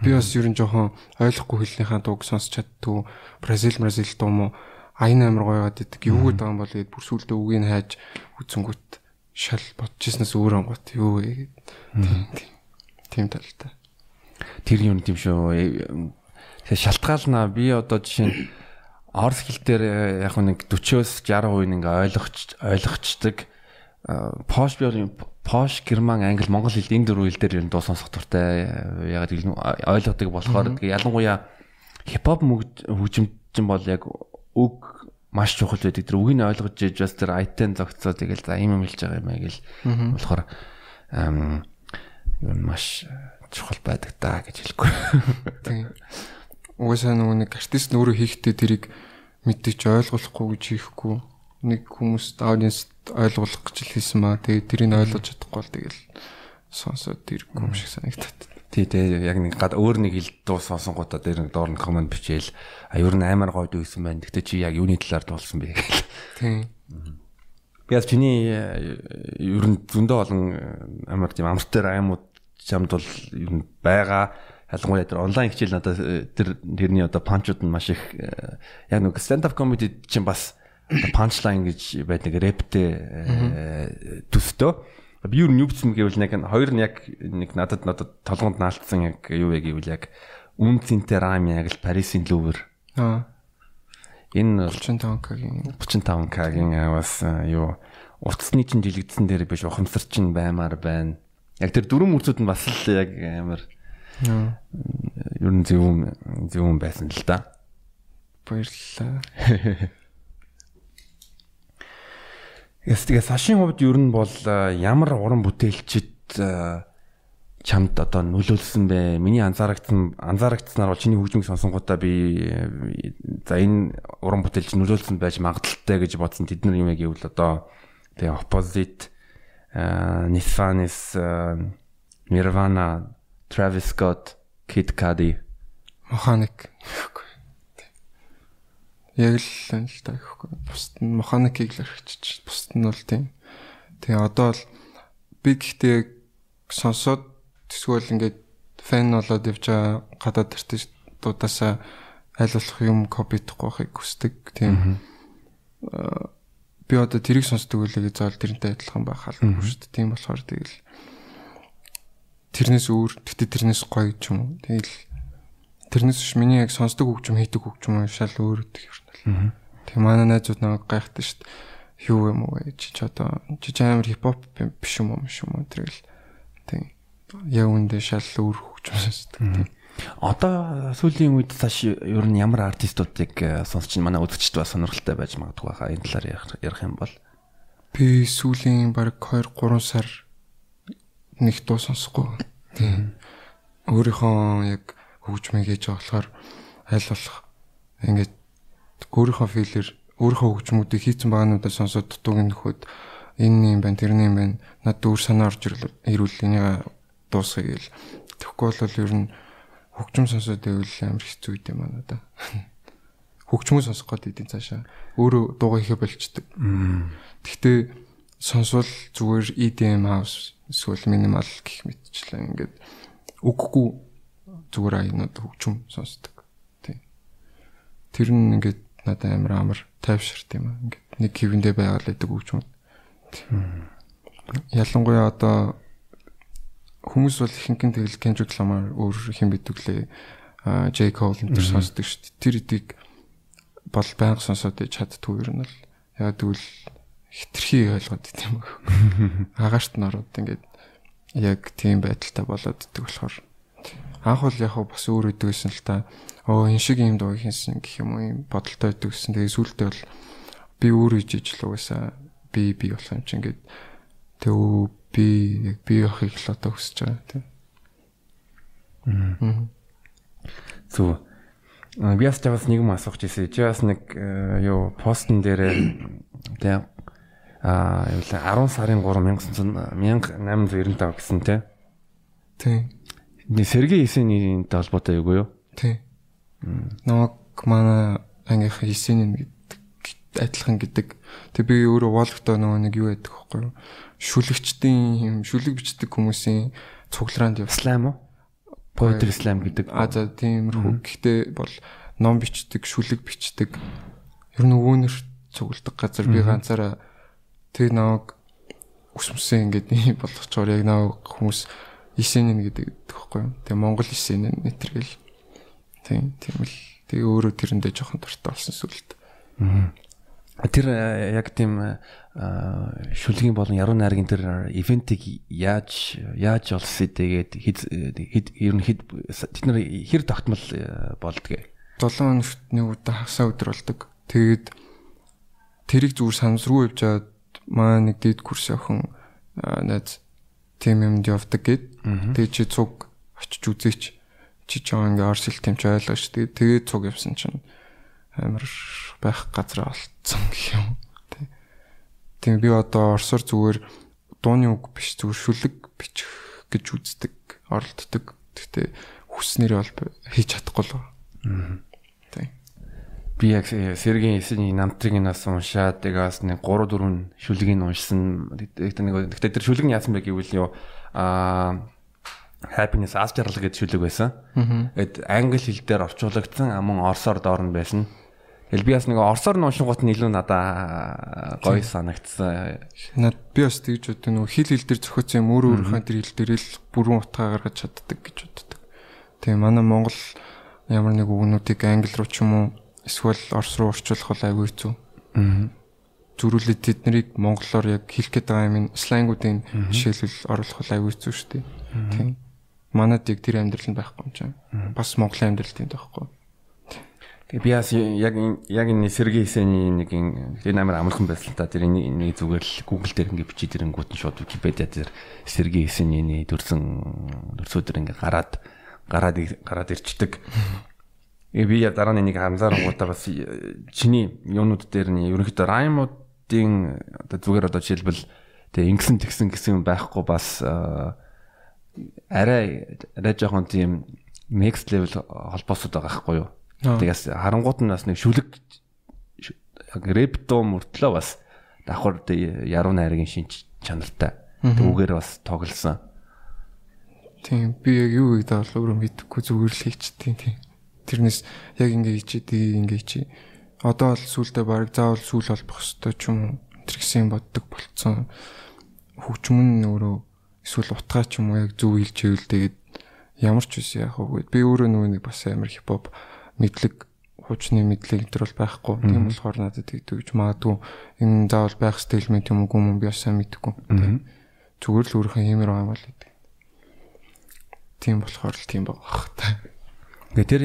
Би бас ер нь жоохон ойлгохгүй хэлнийхаа дууг сонсч чаддгүй. Бразил Бразил дуу мó аян амир гоёод идэг юу гэдэг юм бол гээд бүр сүлдө үгийг хайж үзэнгүүт шал бодчихснаас өөр онгот юу вэ гээд тийм талтай. Тэр юм тийм шүү. Тэгээ шалтгаална. Би одоо жишээ нь орс хэл дээр э, яг нэг 40-оос 60% ингээ ойлгоч ойлгочдөг пош би пош герман англи монгол хэл энэ дөрвөн хэл дээр ер нь дуу сонсох туртай яг ойлгодог болохоор тэгээ ялангуяа хипхоп хөгжимчин бол яг үг маш чухал байдаг. Тэр үгийг ойлгож иж бас тэр айтен зогцоо тэгэл за юм хэлж байгаа юм аа гэл болохоор юм маш чухал байдаг да гэж хэлэхгүй. Тийм. Угаасаа нөгөө нэг артист нөөрэө хийхдээ тэрийг мэддэж ойлгуулахгүй гэж хийхгүй нэг хүмүүст аудиенс ойлгуулах гэж хийсэн маа. Тэгээ тэрийг ойлгож чадахгүй бол тэгэл сонсоод тэргүй юм шиг санагдаад. Тий, тий яг нэг гад өөр нэг хэл дуу сонсонгуудаа дээр нэг доор нь комент бичээл а ер нь амар гоё дүүсэн байна. Гэтэ чи яг юуны талаар дуулсан бэ гэл. Тий. Би бас чиний э, ер нь зөндөө олон э, амар тийм амттай аймууд чамд бол ер нь байгаа. Ялангуяа тэр онлайн хичээл надад э, тэр тэрний одоо панчууд нь маш их яг нэг up comedy чинь бас punchline гэж байдаг рэптэй төстөө би юу нүбцэн гэвэл яг хоёр нь яг нэг надад надад толгонд наалтсан яг юу вэ гэвэл яг үн цэнтэй рам яг л Парисын лүвэр. Аа. Энэ 35к-гийн 35к-гийн бас юу утасны чинь жилэгдсэн дээр биш ухамсар чинь баймаар байна. Яг тэр дөрөв мөрцүүд нь бас л яг амар ер нь зөв зөв байсан л да. Баярлалаа. Яс тэгээ сашийн хувьд ер нь бол ямар уран бүтээлчд чамд одоо нөлөөлсөн бэ? Миний анзаарагдсан анзаарагдсанаар бол чиний хөгжмийг сонсонгуудаа би за энэ уран бүтээлч нөлөөлсөн байж магадaltaй гэж бодсон. Тэд нар юм яг гэвэл одоо тэгээ Opposite, Nirvana, Nirvana, Travis Scott, Kid Cudi, Mechanic яг л л та гэхгүй. Бусд нь механикийг л архичиж, бусд нь бол тийм. Тэгээ одоо л би гэхдээ сонсоод эсвэл ингээд фэн болоод явж байгаа гадаад артистуудаасаа аль болох юм копидохгүй байхыг хүсдэг. Тийм. Би одоо тэрийг сонсдог үлээгээ заавал тэрнтэй адилхан байх албагүй шүү дээ. Тийм болохоор тэгэл тэрнээс өөр, гэхдээ тэрнээс гоё ч юм уу. Тэгэл Тэрнээс биш миний яг сонсдог хөгжим хийдэг хөгжим шал өөр өгдөг юм байна. Тэг манай найзууд намайг гайхдаг шүү дээ. Юу юм уу чи ч одоо чи ч амар хипхоп биш юм уу юм уу тэрэл. Тэг. Яг үндэ шал өөр хөгжим сонсдог. Одоо сүүлийн үед цааш ер нь ямар артистуудыг э, сонсч манай үзэгчд бас сонирхолтой байж магадгүй хаа энэ талаар ярих юм бол би сүүлийн баг 2 3 сар нэг дуу сонсохгүй. Өөрийнхөө яг хөгжмийг хийж байгаа болохоор аль болох ингээд өөрийнхөө филэр өөрийнхөө хөгжмүүдийг хийцэн багануудаа сонсоод дутууг нөхөд энэ юм байна тэрний юм байна надад өөр санаа орж ирвэл энийг дуусгая гэл. Тэгэхгүй бол ер нь хөгжим сонсоод байвал амар хэцүү юм байна да. Хөгжмөө сонсох гээд идэв цаашаа. Өөрөө дуугаа хийхэ болчдөг. Гэхдээ сонсвол зүгээр EDM house эсвэл minimal гэх мэтчлээ ингээд үггүй зүгээр аянууд хөгжим сонсдог. Тийм. Тэр нь ингээд надад амар амар тайвширт юм аа. Ингээд нэг хэвэндээ байгаад байдаг хөгжмөд. Ялангуяа одоо хүмүүс бол ихэнх нь тэгэл Kendrick Lamar өөр хэн битүглээ J Cole энэ төр сонсдог шүү дээ. Тэр эдийг бол байнга сонсоод чаддгүй нь бол яг тэгвэл хитрхи ойлгоод идэв юм. Агаарт нь ороод ингээд яг тийм байдалтай болоод идэх болохоор анх бол яг бас өөр өдөг гэсэн л та оо энэ шиг юм дуу хийсэн гэх юм уу юм бодолтой өдөг гэсэн. Тэгээ сүүлдээ бол би өөр хийж ижил угаасаа би би болох юм чинь ингээд тэг би яг би явахыг л одоо хүсэж байгаа тийм. Аа. Зүг. Би бас тавас нэг юм асуух гэсэн. Чи бас нэг юу постн дээр тийм аа юу л 10 сарын 3 1895 гэсэн тийм. Тийм. Нэг Сергей Есенинтэй холбоотой юу юу? Тийм. Намаг манай ангийнхан Есенин гэдэг адилхан гэдэг. Тэг би өөрөө Волгото нөгөө нэг юу яддаг вэ? шүлэгчдийн юм шүлэг бичдэг хүмүүсийн цуглаанд яв. Слайм уу? Poetry slam гэдэг. А за тиймэрхүү. Гэхдээ бол ном бичдэг, шүлэг бичдэг. Ер нь өвөнөр цугладаг газар би ганцаараа тэр наваг өсмсөн ингээд ийм болгочоор яг наваг хүмүүс исэнэн гэдэг тэгэхгүй юу. Тэгээ Монгол исэнэн нэтэргэл. Тийм тийм л. Тэгээ өөрөө тэрэндээ жоохон дуртай болсон сүлд. Аа. Тэр э, яг тийм э, шүлгийн болон яруу найргийн тэр ивентийг яаж яаж олсон тэгээд хэд ер нь хэд тэд нар хэр тогтмол э, болдгээ. 7 хоногт нэг удаа хагасаа өдөр болдог. Тэгээд тэрийг зүгээр санамсргүй явжаад маа нэг дээд курс охин найз тим юмд явдаг гэд. Тэгээд чи цуг очиж үзээч. Чи ч ингээ орсэл тэмч ойлгооч. Тэгээд тэгээд цуг явсан чинь амар байх газар олцсон гэх юм. Тийм би одоо орсоор зүгээр дууны үг биш зүгээр шүлэг бичих гэж үздэг, оролддог. Гэхдээ хүснээр бол хийж чадахгүй л. Тийм. Би яг Сэргийн эсний намтрыг нас уншаад тэгээс нэг 3 4 шүлгийг уншсан. Гэхдээ тэр шүлэг нь яасан бэ гэвэл юу аа happiness аз жаргал гэдэг шүлэг байсан. Эд англи хэл дээр орчуулагдсан амун орсоор доор нь байсан. Тэгэл би бас нэг орсоор нуушингууд нь илүү надаа гоё санагдсан. Над би бас тэгж боддог нөгөө хил хил дээр зохиоцсон юм өөр өөрийнхөө тэр хил дээр л бүрэн утгаа гаргаж чаддаг гэж боддог. Тэгээ манай Монгол ямар нэг үгнүүдийг англи руу ч юм уу эсвэл орс руу орчуулах бол айгүй хэцүү. Аа. Зүрүүлээд тэднийг монголоор яг хэлэх гээд байгаа юм слангуудын жишээлбэл оруулах бол айгүй хэцүү шүү дээ. Тийм. Манад яг тэр амьдрал нь байхгүй юм чинь. Бас Монголын амьдрал тийм байхгүй. Би бас яг яг энэ Сергей Есений нэг энэ амар амархан байсан та тэр нэг зүгээр л Google дээр ингээ бичиж ирэнгүүт нь шууд Wikipedia дээр Сергей Есений дөрсөн дөрсөдөр ингээ гараад гараад гараад ирчдэг. Э би дараа нь нэг хамзаарангуудаа бас чиний юунууд дээр нь ерөнхийдөө раймуудын одоо зүгээр одоо жишээлбэл тэг ингэсэн тэгсэн гэсэн байхгүй бас арай арай жоохон тийм next level холбоосод байгаа байхгүй юу? Тэгээс харангууд нь бас нэг шүлэг репто мөртлөө бас давхар яруу найргийн шинж чанартай. Түүгээр бас тоглосон. Тийм би яг юу гэдэг бол өөрөө мэдэхгүй зүгээр л хийчихдээ тийм. Тэрнээс яг ингэ хийчихдээ ингэ чи. Одоо бол сүултээ баг заавал сүул холбох хэвээр ч юм уу тэр гэсэн боддог болцсон. Хөгжмөн өөрөө эсвэл утгаа ч юм уу яг зөв хэлж хэвэл тэгээд ямар ч үс яах вэ? Би өөрөө нөгөө нэг бас амар хипхоп мэдлэг хуучны мэдлэг энэ бол байхгүй. Тийм болохоор надад тэгдэг гэж магадгүй энэ заавал байх стил мэт юм уу юм би бас сайн мэдгүй. Зүгээр л өөрийнхөө юмэр байгаа юм бол гэдэг. Тийм болохоор л тийм байгаа та. Тэгээ тэр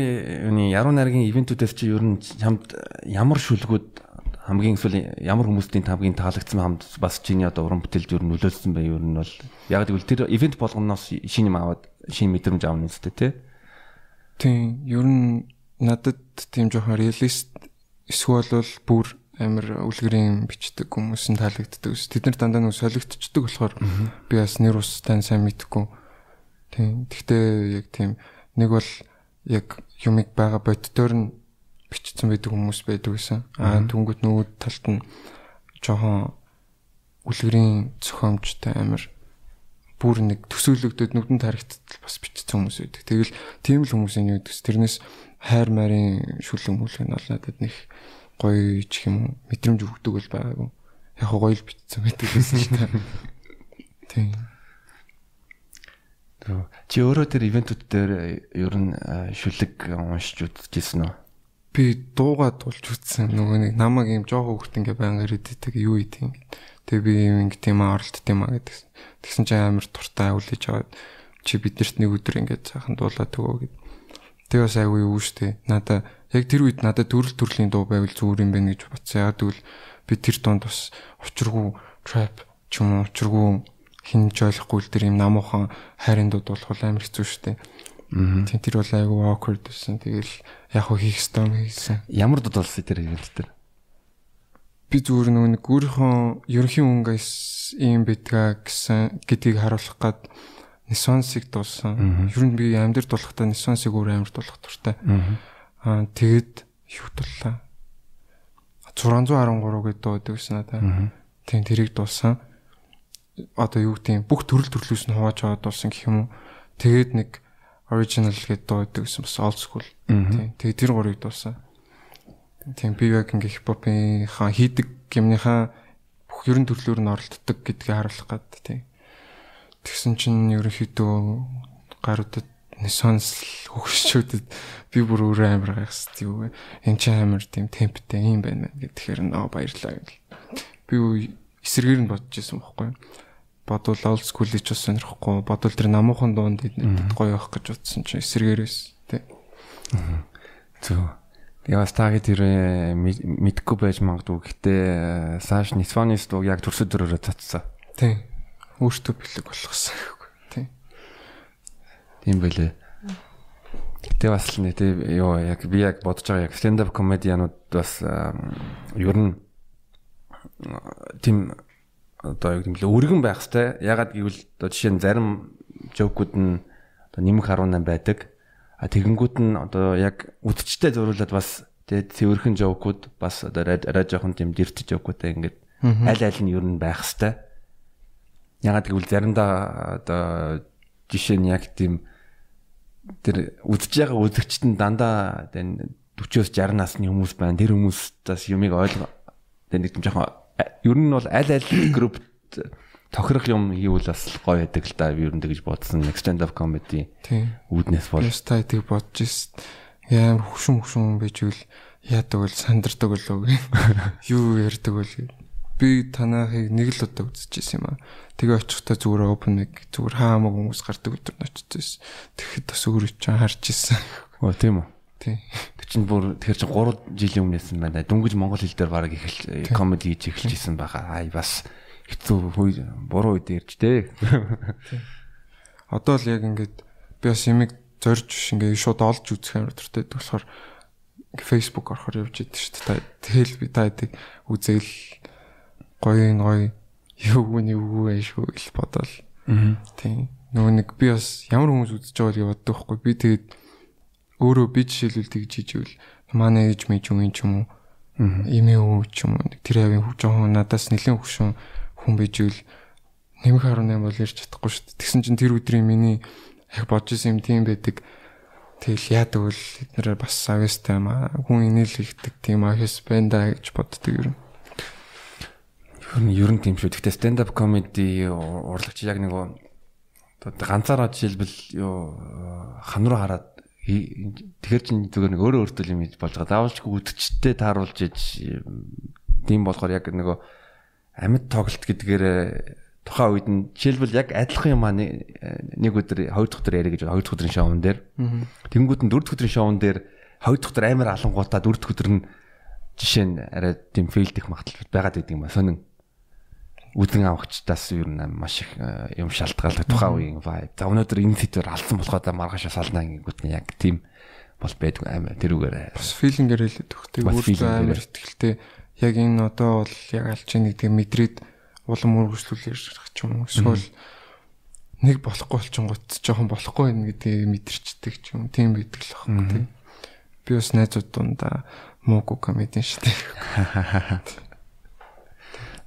юуны яруу найргийн ивентүүдээс чи ер нь чамд ямар шүлгүүд хамгийн эсвэл ямар хүмүүстийн хамгийн таалагдсан хамт бас чиний одоо уран бүтээлд ер нь нөлөөлсөн бай ер нь бол яг гэвэл тэр ивент болгоноос шинэ юм аваад шинэ мэдрэмж авна үстэй тий. Тийм ер нь надад тийм жоохон реалист эсвэл бүр амар үлгэрийн бичдэг хүмүүс нь таалагддаг ус. Тэд нар дандаа нэг солигдчихдаг болохоор би бас нэр устай сайн мэдхгүй. Тийм. Гэхдээ яг тийм нэг бол яг юмыг байгаа боддоор нь бичсэн байдаг хүмүүс байдаг гэсэн. Аа түнгүүд нөгөө талд нь жоохон үлгэрийн зохиомжтой амар бүр нэг төсөөлөгдөд нүдэнд харагдтал бас бичсэн хүмүүс байдаг. Тэгэл тийм л хүмүүсийн юу гэдэгс тэрнээс хайр мүлэг нь бол надад нэг гоё ч юм мэдрэмж өгдөг бол байгаагүй. Яг гоё л битсэн байдаг гэсэн чинь та. Тийм. Чи өөрөө тэр ивентүүд дээр ер нь шүлэг уншиж үзчихсэн үү? Би дуугаа тулж үзсэн. Нөгөө нэг намайг юм жоохон хөвгт ингээ байнга ирээддэг юу ийт ингээ. Тэгээ би юм ингээ тийм оролт тийм аа гэдэгсэн. Тэгсэн чинь амар туртаа үлээж аваад чи биднэрт нэг өдөр ингээ цаахан дуулаад өгөө гэд. Тэгээ бас айгүй юу штэ. Надаа яг тэр үед надад төрөл төрлийн дуу байвал зүгээр юм байна гэж бодсон. Яг тэгвэл би тэр донд бас учиргүй trap ч юм уу учиргүй хин ч ойлгохгүй л тэр юм намуухан хайрын дууд болох амар хэцүү. Аа. Тин тэр бол айгүй awkward байсан. Тэгэл яг хөө хийх стом хийсэн. Ямар дууд болсон тэр ивент дээр? Би зүгээр нэг өөрийнхөө ерөнхий өнгөс ийм битгаа гэсэн гэдгийг харуулах гад Нисонсыг дуулсан. Ер нь би амьдэр дуулахдаа Нисонсыг өөр амар дуулах туртай. Аа тэгэд юу дууллаа? 613 гэдэг дуу гэдэг гэсэн надаа. Тийм тэрийг дуулсан. Одоо юу гэдэг бүх төрөл төрлөөс нь хувааж аваад дуулсан гэх юм уу. Тэгээд нэг original гэдэг дуу гэдэг гэсэн бас old school. Тийм. Тэгээд тэр гурыг дуулсан. Тийм би яг ингээ хипхопын хаа хийдэг юмныхаа бүх ерөн төрлөөр нь оролддог гэдгийг харуулах гад тийм. Тэгсэн чинь ерөнхийдөө гаруудад сонс хөгшчүүдэд би бүр өөрөө амар гайхсад юу вэ? Энд чинь амар тийм темптэй юм байна гэхээр нөө баярлаа гэл. Би эсэргээр нь бодож исэн бохгүй. Бодвол old school-ийг ч бас сонирхгүй. Бодвол тэр намуухан дуунд гоё явах гэж утсан чинь эсэргээрээс тий. Зөв. Бас таагийн тэр мэдгүй байж магадгүй. Гэхдээ Саш Нисфонис дуу яг төрсөд дөрөөрөө цацсан. Тий өөртөө бэлэг болгосон гэхгүй тийм. Тийм байлээ. Гэтэ бас л нэ тийм ёо яг би яг бодож байгаа яг stand up comedy-янууд бас ер нь тийм одоо яг л өргөн байх хэвээр ягаад гэвэл одоо жишээ нь зарим жокууд нь одоо нэмэх 18 байдаг. А тэгэнгүүт нь одоо яг үдчтэй зөриулээд бас тэгээд цэвэрхэн жокууд бас одоо арай жоохон тийм дэрт жокуудаа ингээд аль аль нь ер нь байх хэвээр Ягаад гэвэл заримдаа одоо жишээ нь яг тийм тэр үзэж байгаа үзэгчд нь дандаа 40-оос 60 насны хүмүүс байна. Тэр хүмүүстээс юмыг ойлгоо. Тэр нэг юм жоохон ер нь бол аль аль групп тохирох юм хийвэл бас гоё байдаг л да. Би ер нь тэгж бодсон. Next stand up comedy. Үүднээс бол. Яста тийг бодож ирсэн. Яам хөшүн хөшүн байжвэл яадаг бол сандардаг болов. Юу ярьдаг бол би танахыг нэг л удаа үзчихсэн юм аа. Тэгээ очихдаа зүгээр open mic зүгээр хаамаг хүмүүс гардаг өдөр нь очижсэн. Тэгэхэд бас өөрөө ч харж ирсэн. Оо тийм үү. Тэр чинь бүр тэр чинь 3 жилийн өмнөөс юм байна. Дүнгиж монгол хэл дээр баг эхэлж комеди хийж эхэлж исэн байгаа. Ай бас хэцүү хүй буруу үед ирж дээ. Одоо л яг ингээд би бас ямиг зорж ингээд шууд олж үзэх дуртай болохоор Facebook орохоор явж идэв шүү дээ. Тэгэл би та хэдийг үзээл гоё гоё юу гүн юу вэ шүү л бодоол. Тийм. Нөгөө нэг би бас ямар хүмүүс үзэж байгааг боддог байхгүй. Би тэгээд өөрөө би жишээлбэл тэгж хийжвэл манай ээж мэж юм ч юм уу. Имээ үү ч юм уу. Тэр авийн хүү жоохон надаас нэлээд хөшөн хүн bijвэл нэмэх 18 бол ярьж чадахгүй шүү дээ. Тэгсэн чинь тэр өдрийн миний яг бодож исэн юм тийм байдаг. Тэгэл яадаг бол эднэр бас авьяастай юм аа. Хүн инээл ихдэг тийм авьяас байна да гэж боддөг юм. Ер нь ер нь тийм шүү. Гэхдээ stand up comedy урлагч яг нэг ганцаараа жишээлбэл юу хан руу хараад тэгэхэр чин зүгээр нэг өөрөө өөртөө юм болж байгаа. Заавалч үдчтэй тааруулж иж тийм болохоор яг нөгөө амьд тоглолт гэдгээр тухайн үед нь жишээлбэл яг адилхан юм аа нэг өдөр хоёр дахь өдөр яриа гэж хоёр дахь өдрийн шоун дээр. Тэнгүүд нь дөрөв дахь өдрийн шоун дээр хоёр дахь өдөр амар алангуудаа дөрөв дахь өдөр нь жишээ нь арай тийм фейлд их магадлал байгаад байдаг юм ба сонин үзэн авахчдаас юу н маш их юм шалтгаалдаг тухайн үеийн vibe. За өнөөдөр энэ сэдвэр алдсан болохоо да маргааш салнаа гингүүт нь яг тийм бол байдаг амар тэрүүгээр. Бас филингээр хэлээд өгтэй өөртөө амар ихтэй. Яг энэ одоо бол яг алж яах гэдгийг мэдрээд улам үргэлжлүүлж ярих ч юм уу. Эсвэл нэг болохгүй болчихгоот жоохон болохгүй юм гэдгийг мэдэрчдэг ч юм тийм байдаг л байна тийм. Би бас найзууд дундаа муугүй комедиан шүү дээ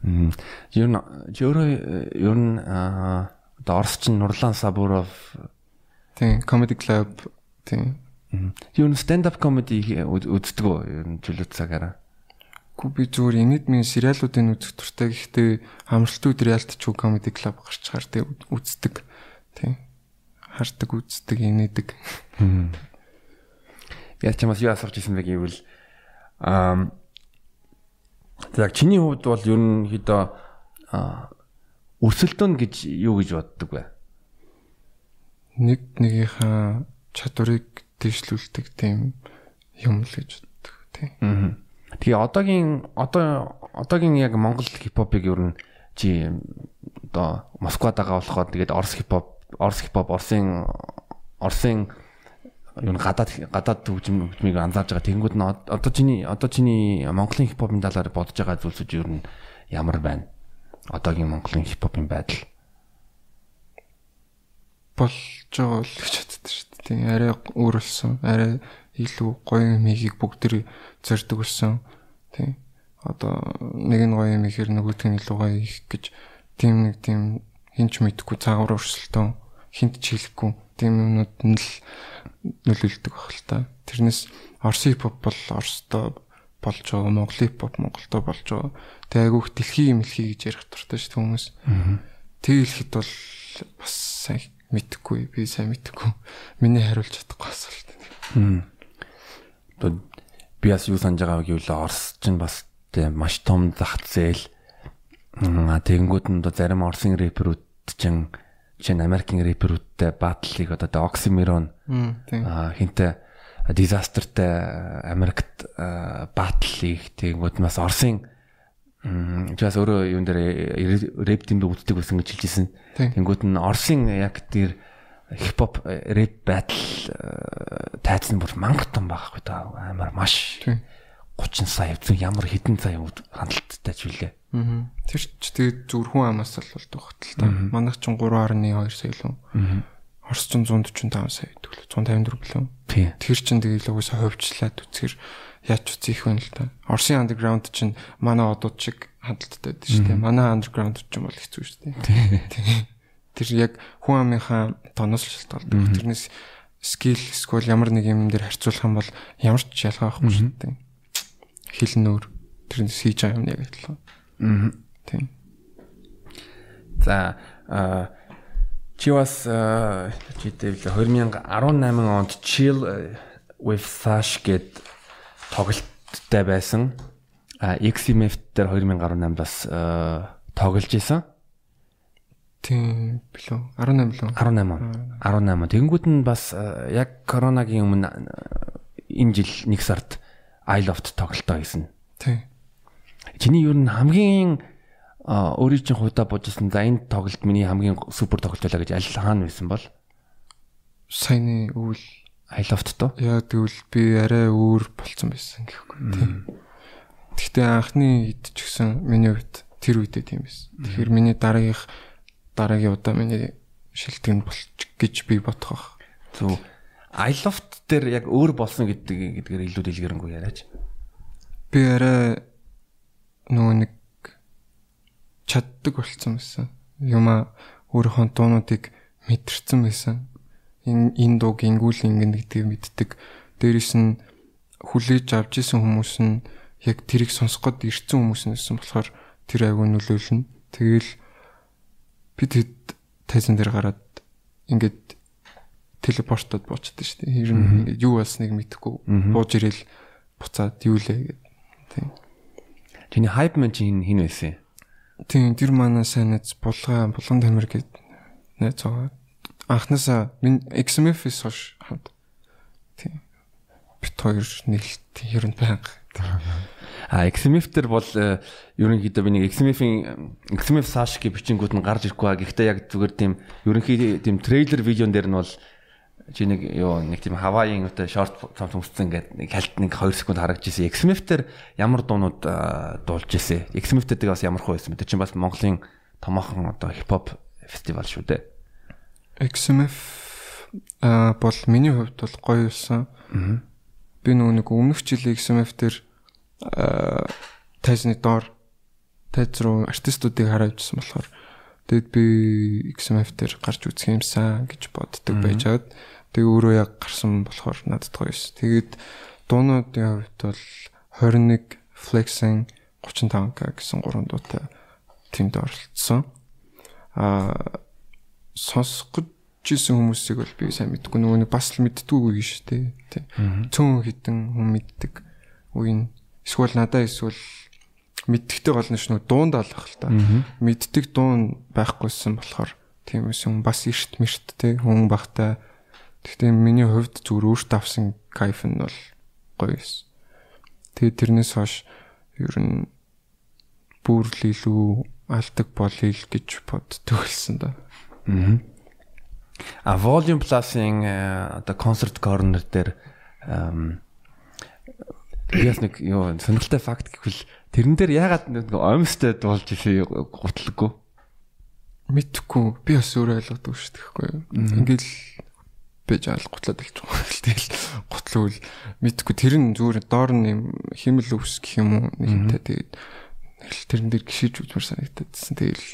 Ер нь өөрөө ер нь одоо Орос чин Нурлан Сабуров тийм comedy club тийм Юу н stand up comedy үздэг үү? Ер нь чөлөө цагаараа. Гү би зүгээр энэдмийн сериалуудын үзэх туртай гэхдээ амралтууд reality show comedy club гарч чаар тэг үздэг. Тийм. Хардаг үздэг энэдэг. Яг чамаас юу асууж ирсэн бэ гэвэл аа яг чиний хувьд бол ер нь хэд өрсөлдөөн гэж юу гэж боддог вэ? Нэг нэгийнхаа чадварыг дэвшлүүлдэг тийм юм л гэж боддог тийм. Тэгээ одоогийн одоо одоогийн яг Монгол хипхопыг ер нь чи одоо Москвад байгаа болохоор тэгээд Орос хипхоп Орос хипхоп Оросын Оросын юу гадаад гадаад хөгжмийг анзаарж байгаа. Тэнгүүд нь одоо чиний одоо чиний Монголын хипхопын талаар бодож байгаа зүйлсүүд ер нь ямар байна? Одоогийн Монголын хипхопын байдал болж байгаа л гэж боддог шүү дээ. Тийм арай өөр болсон. Арай илүү гоё мигийг бүгд зорддог болсон. Тийм. Одоо нэг нь гоё юм ихээр нөгөөдг нь илүү гоё их гэж тийм нэг тийм хинч мэдхгүй цаагуур өрсөлтөө хинт ч хэлэхгүй тийм юмнууд нь л нөлөөлдөг баг л та. Тэрнээс Орос хипхоп бол Оростой болж байгаа, Монгол хипхоп Монголтой болж байгаа. Тэгээ айгүйх дэлхийн мэлхий гэж ярих дуртай шүү хүмүүс. Тэг хэлэхэд бол бас сайн мэдхгүй би сайн мэдхгүй. Миний хариулж чадахгүй асуулт. Одоо би бас юу санаж байгааг гэвэл Орос ч бас тийм маш том зах зээл. Тэгэнгүүт нь одоо зарим Оросын рэперүүд чинь жишээ нь Америкийн рэперүүдтэй батлыг одоо Oxymoron аа хинтээ дизастертай Америкт батлыг тэгэнгүүт бас Оросын Жаас өөрөө юун дээр рэп дэмбэ үздэг байсан гэж хэлжсэн. Тэнгүүд нь Оросын яг тэр хипхоп рэп батл тайцсан бүр мангар том байхгүй да амар маш 30 сая зөв ямар хэдэн сая хандлттай ч үлээ. Тэр ч тэгээд зүр хүн амаас л болдог хөтөл та. Манайх ч 3.2 сая лөө. Орос ч 145 сая гэдэг лөө 154 лөө. Тэр чин тэгээд л угсаа хөвчлээд үцгэр яач үгүй их байна л та. Орсын андерграунд чинь манай одууд шиг хадталтай байдаг шүү дээ. Манай андерграунд чинь бол хэцүү шүү дээ. Тэр яг хүн амынхаа тоноос шалтгаалдаг. Тэрнээс скил эсвэл ямар нэг юм дээр харьцуулах юм бол ямар ч ялгаа байхгүй шүү дээ. Хил нөр тэрнээс хийж байгаа юм яг адилхан. Аа. Тийм. За а чи бас читэй 2018 онд Chill with Sash гэдэг тоглолттой байсан. А XMF дээр 2018 бас тоглож исэн. Тийм билүү 18 билүү 18 18 тэгэнгүүт нь бас яг коронагийн өмнө энэ жил нэг сард iLoft тоглолтоо хийсэн. Тийм. Чиний юу н хамгийн өөрийн чинь хувьдаа бодсон за энэ тоглолт миний хамгийн супер тоглолт байлаа гэж аль хаана байсан бол саяны өвөл iLoft то. Яа тэгвэл би арай өөр болцсон байсан гэхгүй тийм. Гэхдээ анхны хэд ч гэсэн миний хувьд тэр үедээ тийм байсан. Тэгэхээр миний дараагийнх дараагийн удаа миний шилтгэн болчих гэж би бодох. Зөв. iLoft дээр яг өөр болсон гэдэг гэдгээр илүү дэлгэрэнгүй яриач. Би арай нөгөө нэг чаддаг болцсон байсан. Юма өөрийнхөө дуунуудыг мэдэрсэн байсан энэ энэ дууг ингүүл ингэн гэдгийг мэддэг. Дээрээс нь хүлээж авч исэн хүмүүс нь яг тэрийг сонсох гээд ирсэн хүмүүс нэсэн болохоор тэр айгүй нөлөөлнө. Тэгэл би тэд тайзан дээр гараад ингээд телепортод буучдаг шүү дээ. Ер нь ингээд юу болсныг мэдэхгүй бууж ирэл буцаад юу лээ гэдэг. Тийм. Чиний хайп мэн чинь хин байсан? Тийм, тэр манай сайн нэз булгаа булган тамир гэд найз байгаа. Анхнаасаа минь XMF-с хойш хамт. Тийм. Бит хоёр нийлт ер нь байнга. А XMF төр бол э, ерөнхийдөө би нэг XMF-ийн XMF Sash гэх бичингүүд нь гарч ирэхгүй ба гэхдээ яг зүгээр тийм ерөнхий тийм трейлер видеон дээр нь бол чи нэг юу нэг тийм хаваийн өтө шорт цамц өмссөн ингээд нэг хальт нэг 2 секунд харагдаж ирсэн. XMF дээр ямар дуунууд дуулж ирсэн. XMF дээр бас ямар хөө байсан? Тэр чинь бас Монголын томоохон одоо хипхоп фестивал шүү дээ. XMF а бол миний хувьд бол гоё юусан. Би нөгөө нэг өмнөх жилийн XMF дээр тайзны доор тайз руу артистуудыг хараад ирсэн болохоор тэгэд би XMF дээр гарч үзэх юмсан гэж боддог байж хаад тэг өөрөө яг гарсан болохоор надад гоё ш. Тэгээд дуунуудын хувьд бол 21 Flexing 35k гэсэн гурван дуутай тэнд оролцсон. Аа сонсох жисэн хүмүүсийг бол би сайн мэдгүй нөгөө нэг бас л мэддгүй үе шүү дээ. Цөөн хитэн хүн мэддэг үе эсвэл надаа эсвэл мэддэгтэй гол нь шүү дуунд алах л та. Мэддэг дуун байхгүйсэн болохоор тийм эсэн бас эрт мэрт те хүн багтай. Гэхдээ миний хувьд зүгээр өөртөө авсан кайф нь бол гоё эс. Тэгээ тэрнээс хойш ер нь бүр л илүү алдаг болъё л гэж боддог хэлсэн да. Аа. А Volume Plus-ийн одоо концерт корнер дээр Яс нэг юу сонирхолтой факт гэвэл тэрэн дээр ягаад нэг оймстой дуулж ирсэн гутлаггүй. Мэдхгүй би бас өөрөө ойлгодог шүү дээ. Ингээл бэж аал гутлаад илж байгаа. Тэгэл гутлуул мэдхгүй тэр нь зүгээр доор нь юм химэл өвс гэх юм уу нэг юмтай тэгээд тэрэн дээр гიშиж үзмэр санагдчихсан. Тэгэл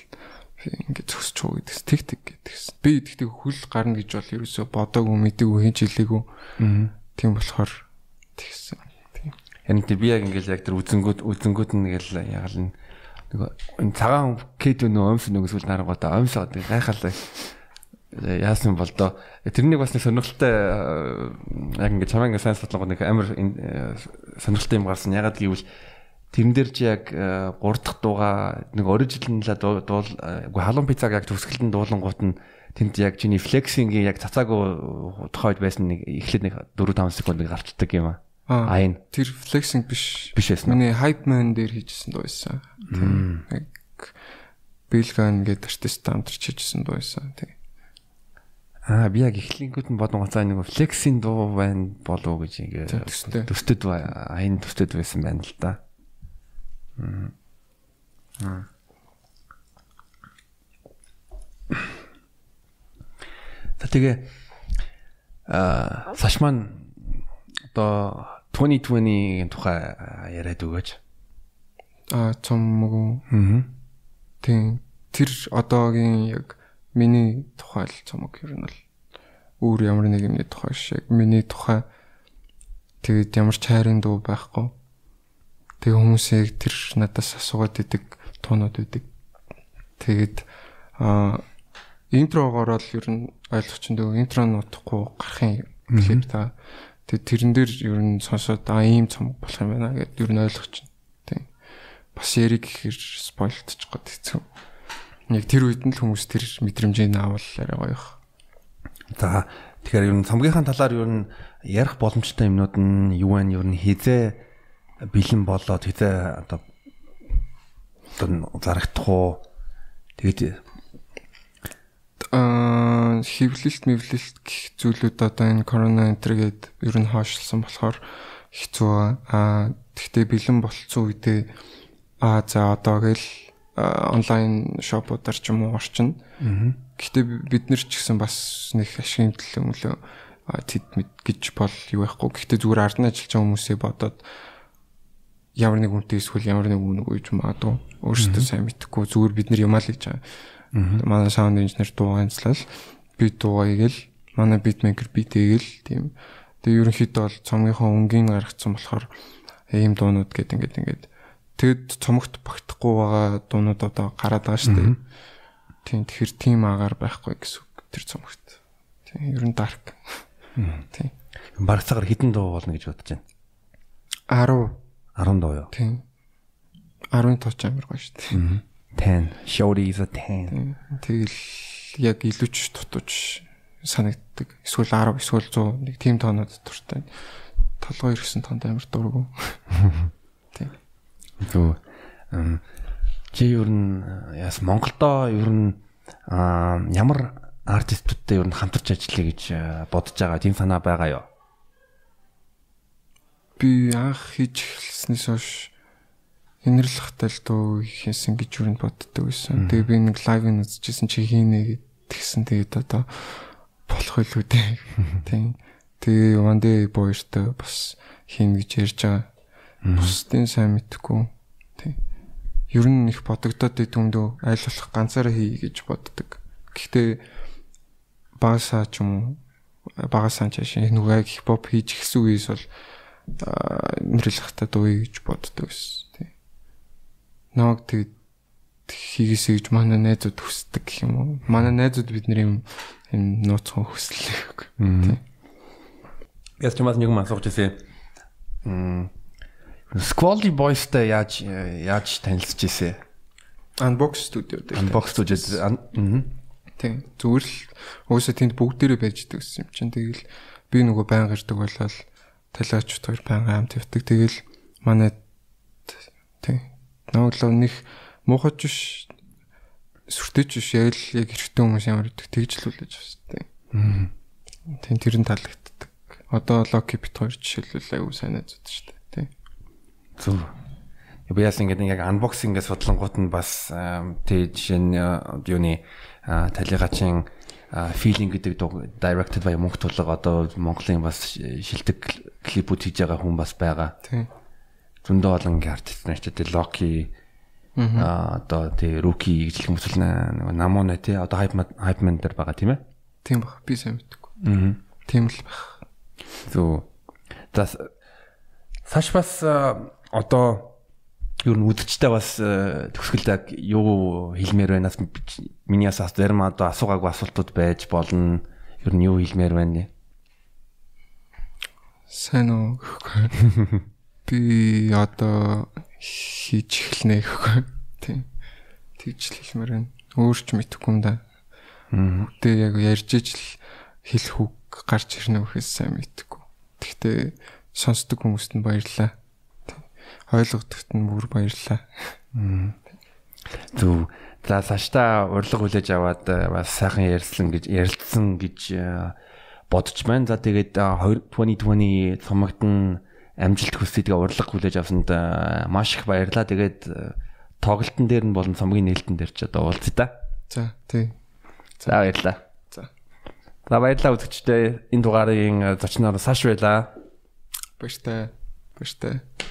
ингээд зөксч чуу гэдэгс тэг тэг гэдэгс. Би тэгтээ хүл гарна гэж бол ерөөсө бодоогүй мэдээгүй хин жилээгүй. Тийм болохоор тэгсэн. Харин тий би яг ингээл яг тэр үзэнгүүд үзэнгүүд нь ингээл яг л нөгөө цагаан кэд нөө өмс нөгөө сүл нарангуудаа өмсөө гайхалаа яасан бол доо. Тэрнийг бас нэг сонирхолтой яг ингээд чамаа ингээд сайн судлаагүй нэг амар сонирхолтой юм гарсан. Ягаад гэвэл тэрэн дээр чи яг 3 дахь дууга нэг оригинал дуул үгүй халуун пиццаг яг төгсгөлтөнд дуулангууд нь тэнд яг чиний флексингийн яг цацаагүй тохойд байсан нэг эхлээд нэг 4 5 секунд гарчдаг юм аа Айн. Тэр flexing биш. Биш байсан. Миний hype man дээр хийжсэн дуу байсан. Яг Билган гэдэг артист хамтарч хийжсэн дуу байсан. Тэг. Аа би яг эхлэнгүүд нь бодон гоцаа нэг flexing дуу байна болов уу гэж ингээ төстэд айн төстэд байсан байна л да. Аа. За тэгээ аа сашман одоо 2020-ийн тухай яриад өгөөч. Аа цомгоо. Аа. Тийм. Тэр одоогийн яг миний тухай л цомог ер нь бол өөр ямар нэг юмны тухай шиг миний тухай тэгээд ямар ч хайрын дуу байхгүй. Тэгээ хүмүүсийг тэр надаас асуугаад идэг туунууд идэг. Тэгээд аа интрогоор л ер нь ойлгоч энэ интро нутахгүй гарахын клип та Тэгээ тэрэн дээр ер нь сонсоод аа ийм цомог болох юм байна гэдээ ер нь байна. Тийм. Бас яриг гэхэр спойлтчих гот хэцүү. Яг тэр үед нь л хүмүүс тэр мэдрэмжийг аавал арай гоё. За тэгэхээр ер нь цомгийнхаа талаар ер нь ярих боломжтой юмнууд нь юу вэ? Ер нь хизээ бэлэн болоод хизээ одоо одоо зарагдах уу? Тэгээд аа хөвлөлт мэвлэлт гэх зүйлүүд одоо энэ корона энтергээд ер нь хоошлсон болохоор хэцүү аа. Тэгтээ бэлэн болцсон үедээ аа за одоо гэл онлайн шопуудаар ч юм уу орчин. Гэхдээ бид нар ч гэсэн бас нэг ашигын төлөө тэд мэд гэж бол юу байхгүй. Гэхдээ зүгээр ард нь ажиллаж байгаа хүмүүсээ бодоод ямар нэг үнтэй эсвэл ямар нэг үнэг үйж магадгүй өөрсдөө сайн мэдхгүй зүгээр бид нар юмаа л гэж байгаа Манай саунд инженер дууганцлал би дуугаагээл манай битмейкер битэгээл тийм. Тэгээ ерөнхийдөө бол цомгийнхоо өнгийн гаргацсан болохоор ийм дуунууд гэд ингээд ингээд тэгэд цомогт багтахгүй байгаа дуунууд одоо гараад байгаа шүү дээ. Тийм тэгэхээр тийм агаар байхгүй гэсэн үг тэр цомогт. Тийм ер нь дарк. Тийм. Бараг цагаар хідэн дуу болно гэж бодож байна. 10 10 дуу юу? тийм 10 тооч амар гоё шүү дээ. 10. Shorty is a 10. Тийм. Тэгэл яг илүү ч дутууж санагддаг. Эсвэл 10 эсвэл 100 нэг тим тоонод дуртай. Толгой ирсэн тоонд амар дургу. Тийм. Зү чи ер нь яас Монголдо ер нь ямар артистуудтай ер нь хамтарч ажиллая гэж аа, бодож байгаа тийм санаа байгаа юу? Би анх хийж эхэлснээс хойш инэрлэхтэй л дуу хийсэн гэж н боддог байсан. Тэгээ би нэг лайв үзчихсэн чи хийнэ гэтгсэн тэгээд одоо болох илүү дээ. Тийм. Тэгээ Ванде боёртой бас хийн гэж ярьж байгаа. Бусдын сайн мэдхгүй. Тийм. Ер нь их бодогдоод идэвмдөө аль болох ганцаараа хий гэж боддог. Гэхдээ багасаа ч юм уу багасаа ч ашиг нүгэ хипхоп хийж ихсэн үеэс бол нэрлэхтэй дууя гэж боддог байсан. Намайг тэг хийгээсэй гэж манай найзууд хүсдэг гэх юм уу. Манай найзууд бидний юм юм нууцхан хүслээ. Тийм. Яс чамаас нэг юм асууж ирсэн. Мм Squally Boys-тай яаж яаж танилцж ирсэн? Unbox студио дээр. Unbox аа Тийм. Зүгээр л уусаа тэнд бүгдээрээ байж идэг гэсэн юм чинь. Тэгэл би нөгөө баян гардаг болол талиач хоёр баян хамт явдаг. Тэгэл манай тийм. Нааглаа нэг муухайч биш сүртэйч биш яг л яг хэрэгтэй хүмүүс ямар гэдэг тэгж л үлээж байна. Тийм. Тийм тэр нь таалагддаг. Одоо Loki бит хоёр жишээлбэл аюу сайн найзууд шүү дээ. Тийм. Зүг. Би яс ингээд яг unboxing-гээ судлангууд нь бас тий жишээ нь юуны талигачийн feeling гэдэг directed by мөнх тулга одоо Монголын бас шилдэг клипүүд хийж байгаа хүн бас байгаа. Тийм. Зөндөө олон артист нар ч тий Loki аа одоо тий Rookie гэж хүмүүс л нэг намуна тий одоо hype hype man дээр байгаа тийм ээ. Тийм баг. Би сайн мэдгүй. Аа. Тийм л баг. Зүг. Das Саш бас одоо юу н үдчтэй бас төгсгөлд юу хэлмээр байна бас миний бас зарим одоо асуугаагүй асуултууд байж болно. Юу н юу хэлмээр байна. Сайн уу гэхгүй. Би одоо хийж эхэлнэ гэхгүй. Тийм. Тэгж л хэлмээр байна. Өөрч мэдэхгүй юм да. Үгүй яг ярьж ижил хэлэх үг гарч ирнэ гэхээс сайн мэдэхгүй. Гэхдээ сонсдог хүмүүст нь баярлалаа. Ойлгодогт нь бүр баярлалаа. Зүг. За цаашдаа урилга хүлээж аваад бас сайхан ярьсан гэж ярилцсан гэж бодож байна. За тэгээд 2020 цомогтон амжилт хүсье тэгээ урлаг хүлээж авсанд маш их баярлалаа. Тэгээд тоглолтын дээр нь болон цомгийн нээлтэн дээр ч одоо уулзъя та. За тий. За баярлалаа. За. За баярлалаа үзэгчдээ энэ дугаарын зочноор саш байлаа. Баяртай. Баяртай.